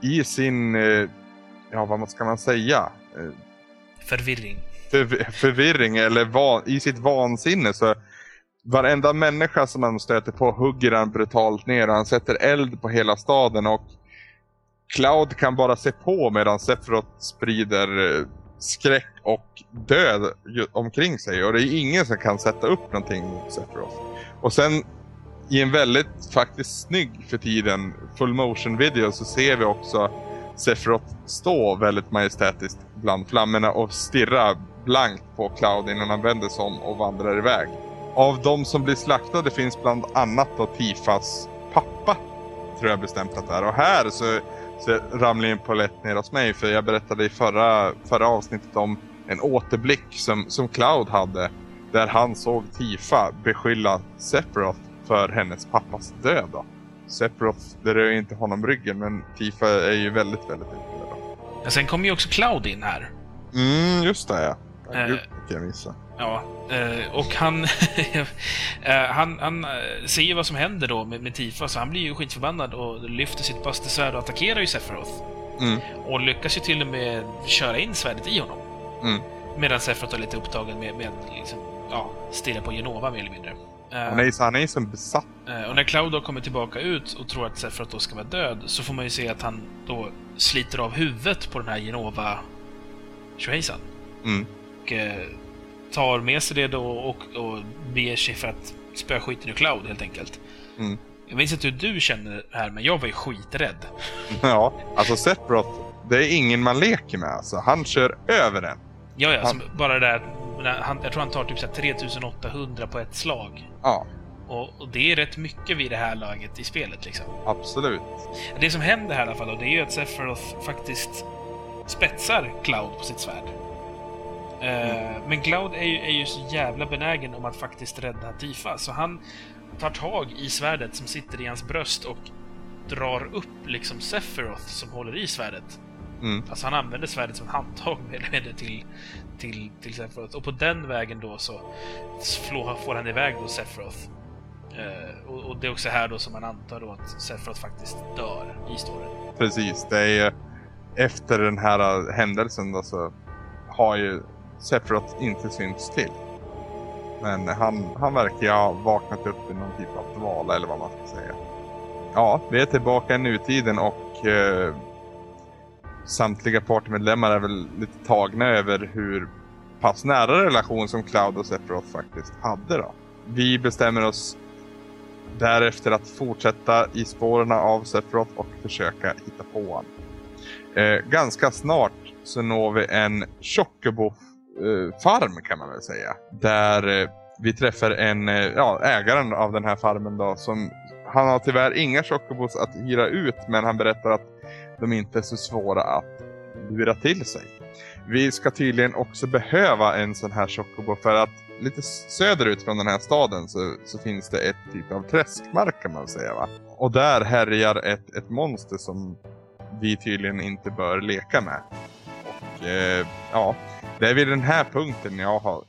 [SPEAKER 1] i sin, eh, ja vad ska man säga? Eh,
[SPEAKER 2] Förvirring.
[SPEAKER 1] För, förvirring eller van, i sitt vansinne så varenda människa som han stöter på hugger han brutalt ner och han sätter eld på hela staden och Cloud kan bara se på medan Sephiroth sprider eh, skräck och död omkring sig och det är ingen som kan sätta upp någonting mot Sephiroth. Och sen i en väldigt faktiskt snygg för tiden full motion video så ser vi också Sephiroth stå väldigt majestätiskt bland flammorna och stirra blankt på Cloud innan han vänder sig om och vandrar iväg. Av de som blir slaktade finns bland annat då Tifas pappa. Tror jag bestämt att det är. Och här så, så ramlar en polett ner hos mig. För jag berättade i förra, förra avsnittet om en återblick som, som Cloud hade. Där han såg Tifa beskylla Sephiroth för hennes pappas död. Då. Sephiroth, det rör ju inte honom ryggen, men Tifa är ju väldigt, väldigt upprörd.
[SPEAKER 2] Ja, sen kommer ju också Cloud in här.
[SPEAKER 1] Mm, just det ja.
[SPEAKER 2] Eh,
[SPEAKER 1] Gud, jag missa.
[SPEAKER 2] Ja, eh, och han, eh, han, han eh, ser ju vad som händer då med, med Tifa, så han blir ju skitförbannad och lyfter sitt bastusvärd och attackerar ju Sephiroth.
[SPEAKER 1] Mm,
[SPEAKER 2] Och lyckas ju till och med köra in svärdet i honom.
[SPEAKER 1] mm.
[SPEAKER 2] Medan Sephiroth är lite upptagen med, med liksom, ja, stirra på Genova mer eller mindre.
[SPEAKER 1] Han är ju han är som besatt.
[SPEAKER 2] och när Cloud då kommer tillbaka ut och tror att Sephiroth då ska vara död, så får man ju se att han då sliter av huvudet på den här Genova tjohejsan.
[SPEAKER 1] Mm.
[SPEAKER 2] och tar med sig det då och, och beger sig för att spöa skiten ur Cloud helt enkelt.
[SPEAKER 1] Mm.
[SPEAKER 2] Jag vet inte hur du känner här, men jag var ju skiträdd.
[SPEAKER 1] Ja, alltså Sephiroth, det är ingen man leker med alltså. Han kör över en.
[SPEAKER 2] Ja, ja,
[SPEAKER 1] Han-
[SPEAKER 2] bara det där... Han, jag tror han tar typ så här 3800 på ett slag.
[SPEAKER 1] Ja,
[SPEAKER 2] Och, och det är rätt mycket vid det här laget i spelet liksom.
[SPEAKER 1] absolut.
[SPEAKER 2] Det som händer här i alla fall då, det är ju att Sephiroth faktiskt spetsar Cloud på sitt svärd. Eh, Men Cloud är ju, är ju så jävla benägen om att faktiskt rädda Tifa, så han tar tag i svärdet som sitter i hans bröst och drar upp liksom Sephiroth som håller i svärdet.
[SPEAKER 1] Mm.
[SPEAKER 2] Alltså han använder svärdet som handtag eller mindre till, till, till Sephiroth. Och på den vägen då så får han iväg då Sephiroth. Eh, och, och det är också här då som man antar då att Sephiroth faktiskt dör i storyn.
[SPEAKER 1] Precis, det är ju efter den här händelsen då så har ju Sephiroth inte synts till. Men han, han verkar ju ha vaknat upp i någon typ av dvala eller vad man ska säga. Ja, vi är tillbaka i nutiden och eh, samtliga partymedlemmar är väl lite tagna över hur pass nära relation som Cloud och Sephiroth faktiskt hade då. Vi bestämmer oss därefter att fortsätta i spåren av Sephiroth och försöka hitta på honom. Eh, ganska snart så når vi en Eh, farm kan man väl säga. Där eh, vi träffar en, eh, ja, ägaren av den här farmen då som han har tyvärr inga Chocobos att hyra ut men han berättar att de inte är så svåra att lura till sig. Vi ska tydligen också behöva en sån här Chocobo för att lite söderut från den här staden så, så finns det ett typ av träskmark kan man säga va. Och där härjar ett, ett monster som vi tydligen inte bör leka med. Och eh, ja, det är vid den här punkten jag har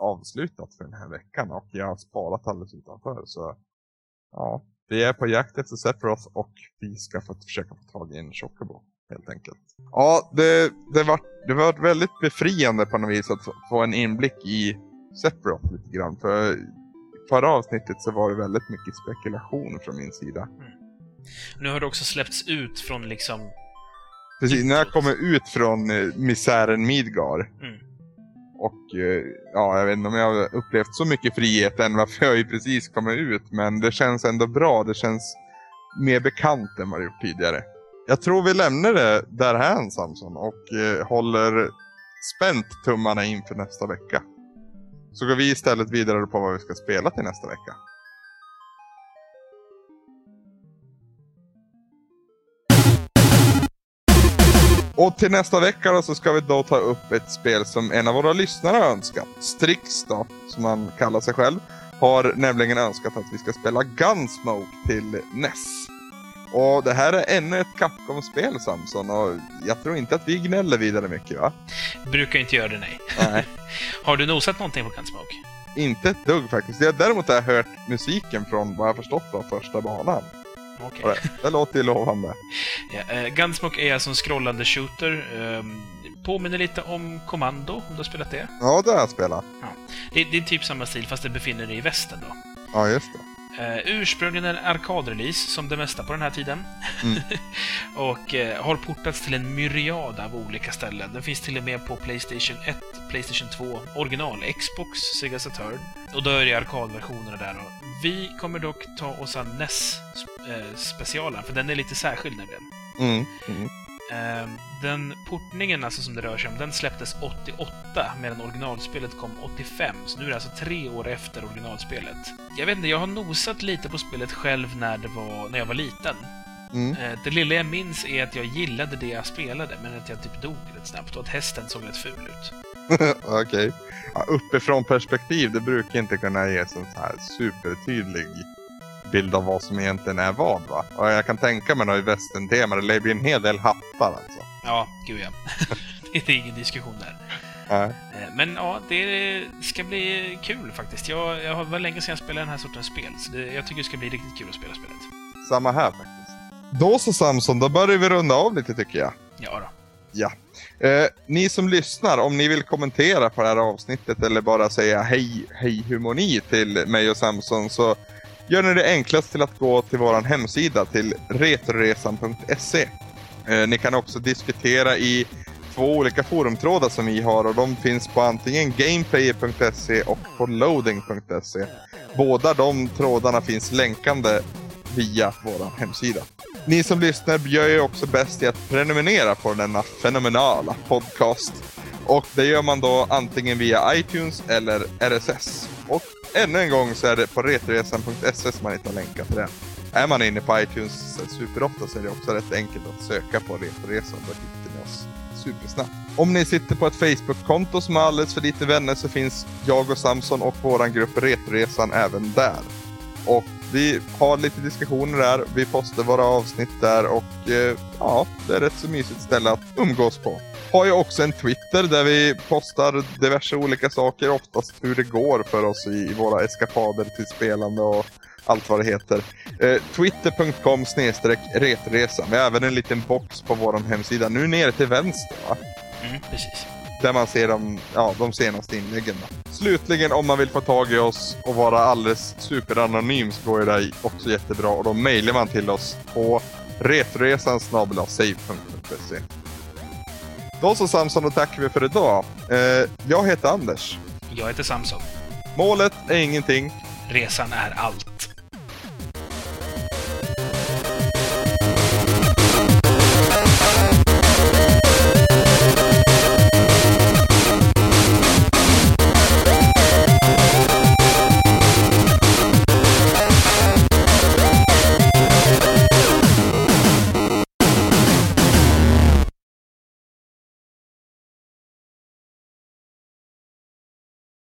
[SPEAKER 1] avslutat för den här veckan och jag har sparat alldeles utanför så ja, vi är på jakt efter Sephiroth och vi ska få försöka få tag i en Chocobo helt enkelt. Ja, det, det, var, det var väldigt befriande på något vis att få- en inblick i Sephiroth lite grann. För i förra avsnittet så var det väldigt mycket spekulation från min sida. Mm.
[SPEAKER 2] Nu har det också släppts ut från liksom...
[SPEAKER 1] Precis, när jag kommer ut från eh, misären Midgar.
[SPEAKER 2] Mm.
[SPEAKER 1] Och eh, ja, jag vet inte om jag har upplevt så mycket frihet än varför jag ju precis kommit ut. Men det känns ändå bra. Det känns mer bekant än vad det gjort tidigare. Jag tror vi lämnar det därhän Samson och eh, håller spänt tummarna inför nästa vecka. Så går vi istället vidare på vad vi ska spela till nästa vecka. Och till nästa vecka då så ska vi då ta upp ett spel som en av våra lyssnare har önskat. Strix då, som han kallar sig själv, har nämligen önskat att vi ska spela Gunsmoke till NES. Och det här är ännu ett Capcom-spel Samson och jag tror inte att vi gnäller vidare mycket va?
[SPEAKER 2] Brukar inte göra det, nej.
[SPEAKER 1] Nej.
[SPEAKER 2] Har du nosat någonting på Gunsmoke?
[SPEAKER 1] inte ett dugg faktiskt. Jag, däremot har jag hört musiken från vad jag förstått från första banan.
[SPEAKER 2] Okej.
[SPEAKER 1] Och Det, låter ju lovande.
[SPEAKER 2] Ja, eh, Gunsmoke är alltså en scrollande shooter. ehm, påminner lite om Commando, om du har spelat det.
[SPEAKER 1] Ja, det har jag spelat.
[SPEAKER 2] det. Det är typ samma stil, fast det befinner dig i västern då.
[SPEAKER 1] Ja, just det.
[SPEAKER 2] Uh, ursprungligen en arkadrelease, som det mesta på den här tiden.
[SPEAKER 1] Mm.
[SPEAKER 2] och eh, har portats till en myriad av olika ställen. Den finns till och med på Playstation 1, Playstation 2, original Xbox, Sega Saturn. Och då är det arkadversionerna där. Vi kommer dock ta oss an NES-specialen, för den är lite särskild nämligen.
[SPEAKER 1] Mm. Mm.
[SPEAKER 2] Eh, Den portningen alltså som det rör sig om, den släpptes 88 medan originalspelet kom 85. Så nu är det alltså tre år efter originalspelet. Jag vet inte, jag har nosat lite på spelet själv när, det var, när jag var liten.
[SPEAKER 1] Mm.
[SPEAKER 2] Eh, Det lilla jag minns är att jag gillade det jag spelade, men att jag typ dog rätt snabbt och att hästen såg rätt ful ut.
[SPEAKER 1] Okej. Ja, uppifrån perspektiv, det brukar inte kunna ge en sån här supertydlig bild av vad som egentligen är vad va? Och jag kan tänka mig då i västern-tema, det bli en hel del hattar alltså.
[SPEAKER 2] Ja, gud ja. det är ingen diskussion där. Eh, Men ja, det ska bli kul faktiskt. Jag, jag har var länge sedan jag spelade den här sortens spel, så det, jag tycker det ska bli riktigt kul att spela spelet.
[SPEAKER 1] Samma här faktiskt. Då så Samson, då börjar vi runda av lite tycker jag.
[SPEAKER 2] Ja då.
[SPEAKER 1] Ja. Eh, ni som lyssnar, om ni vill kommentera på det här avsnittet eller bara säga hej, hej hur mår ni till mig och Samson så gör ni det enklast till att gå till vår hemsida till retroresan.se. Eh, ni kan också diskutera i två olika forumtrådar som vi har och de finns på antingen gameplayer.se och på loading.se. Båda de trådarna finns länkande via vår hemsida. Ni som lyssnar gör ju också bäst i att prenumerera på denna fenomenala podcast. Och det gör man då antingen via iTunes eller RSS. Och ännu en gång så är det på retresan.se som man hittar länkar till det. Är man inne på iTunes superofta så är det också rätt enkelt att söka på Retoresan. Då hittar ni oss supersnabbt. Om ni sitter på ett Facebook-konto som har alldeles för lite vänner så finns jag och Samson och våran grupp Retoresan även där. Och vi har lite diskussioner där, vi postar våra avsnitt där och eh, ja, det är ett så mysigt ställe att umgås på. Har ju också en Twitter där vi postar diverse olika saker, oftast hur det går för oss i, i våra eskapader till spelande och allt vad det heter. Eh, Twitter.com snedstreck retresan. Vi har även en liten box på vår hemsida, nu nere till vänster va?
[SPEAKER 2] Mm, precis.
[SPEAKER 1] Där man ser de, ja, de senaste inläggen. Då. Slutligen om man vill få tag i oss och vara alldeles superanonym så går ju det också jättebra och då mejlar man till oss på retroresan. Då så Samson, då tackar vi för idag. Eh, jag heter Anders.
[SPEAKER 2] Jag heter Samson.
[SPEAKER 1] Målet är ingenting.
[SPEAKER 2] Resan är allt.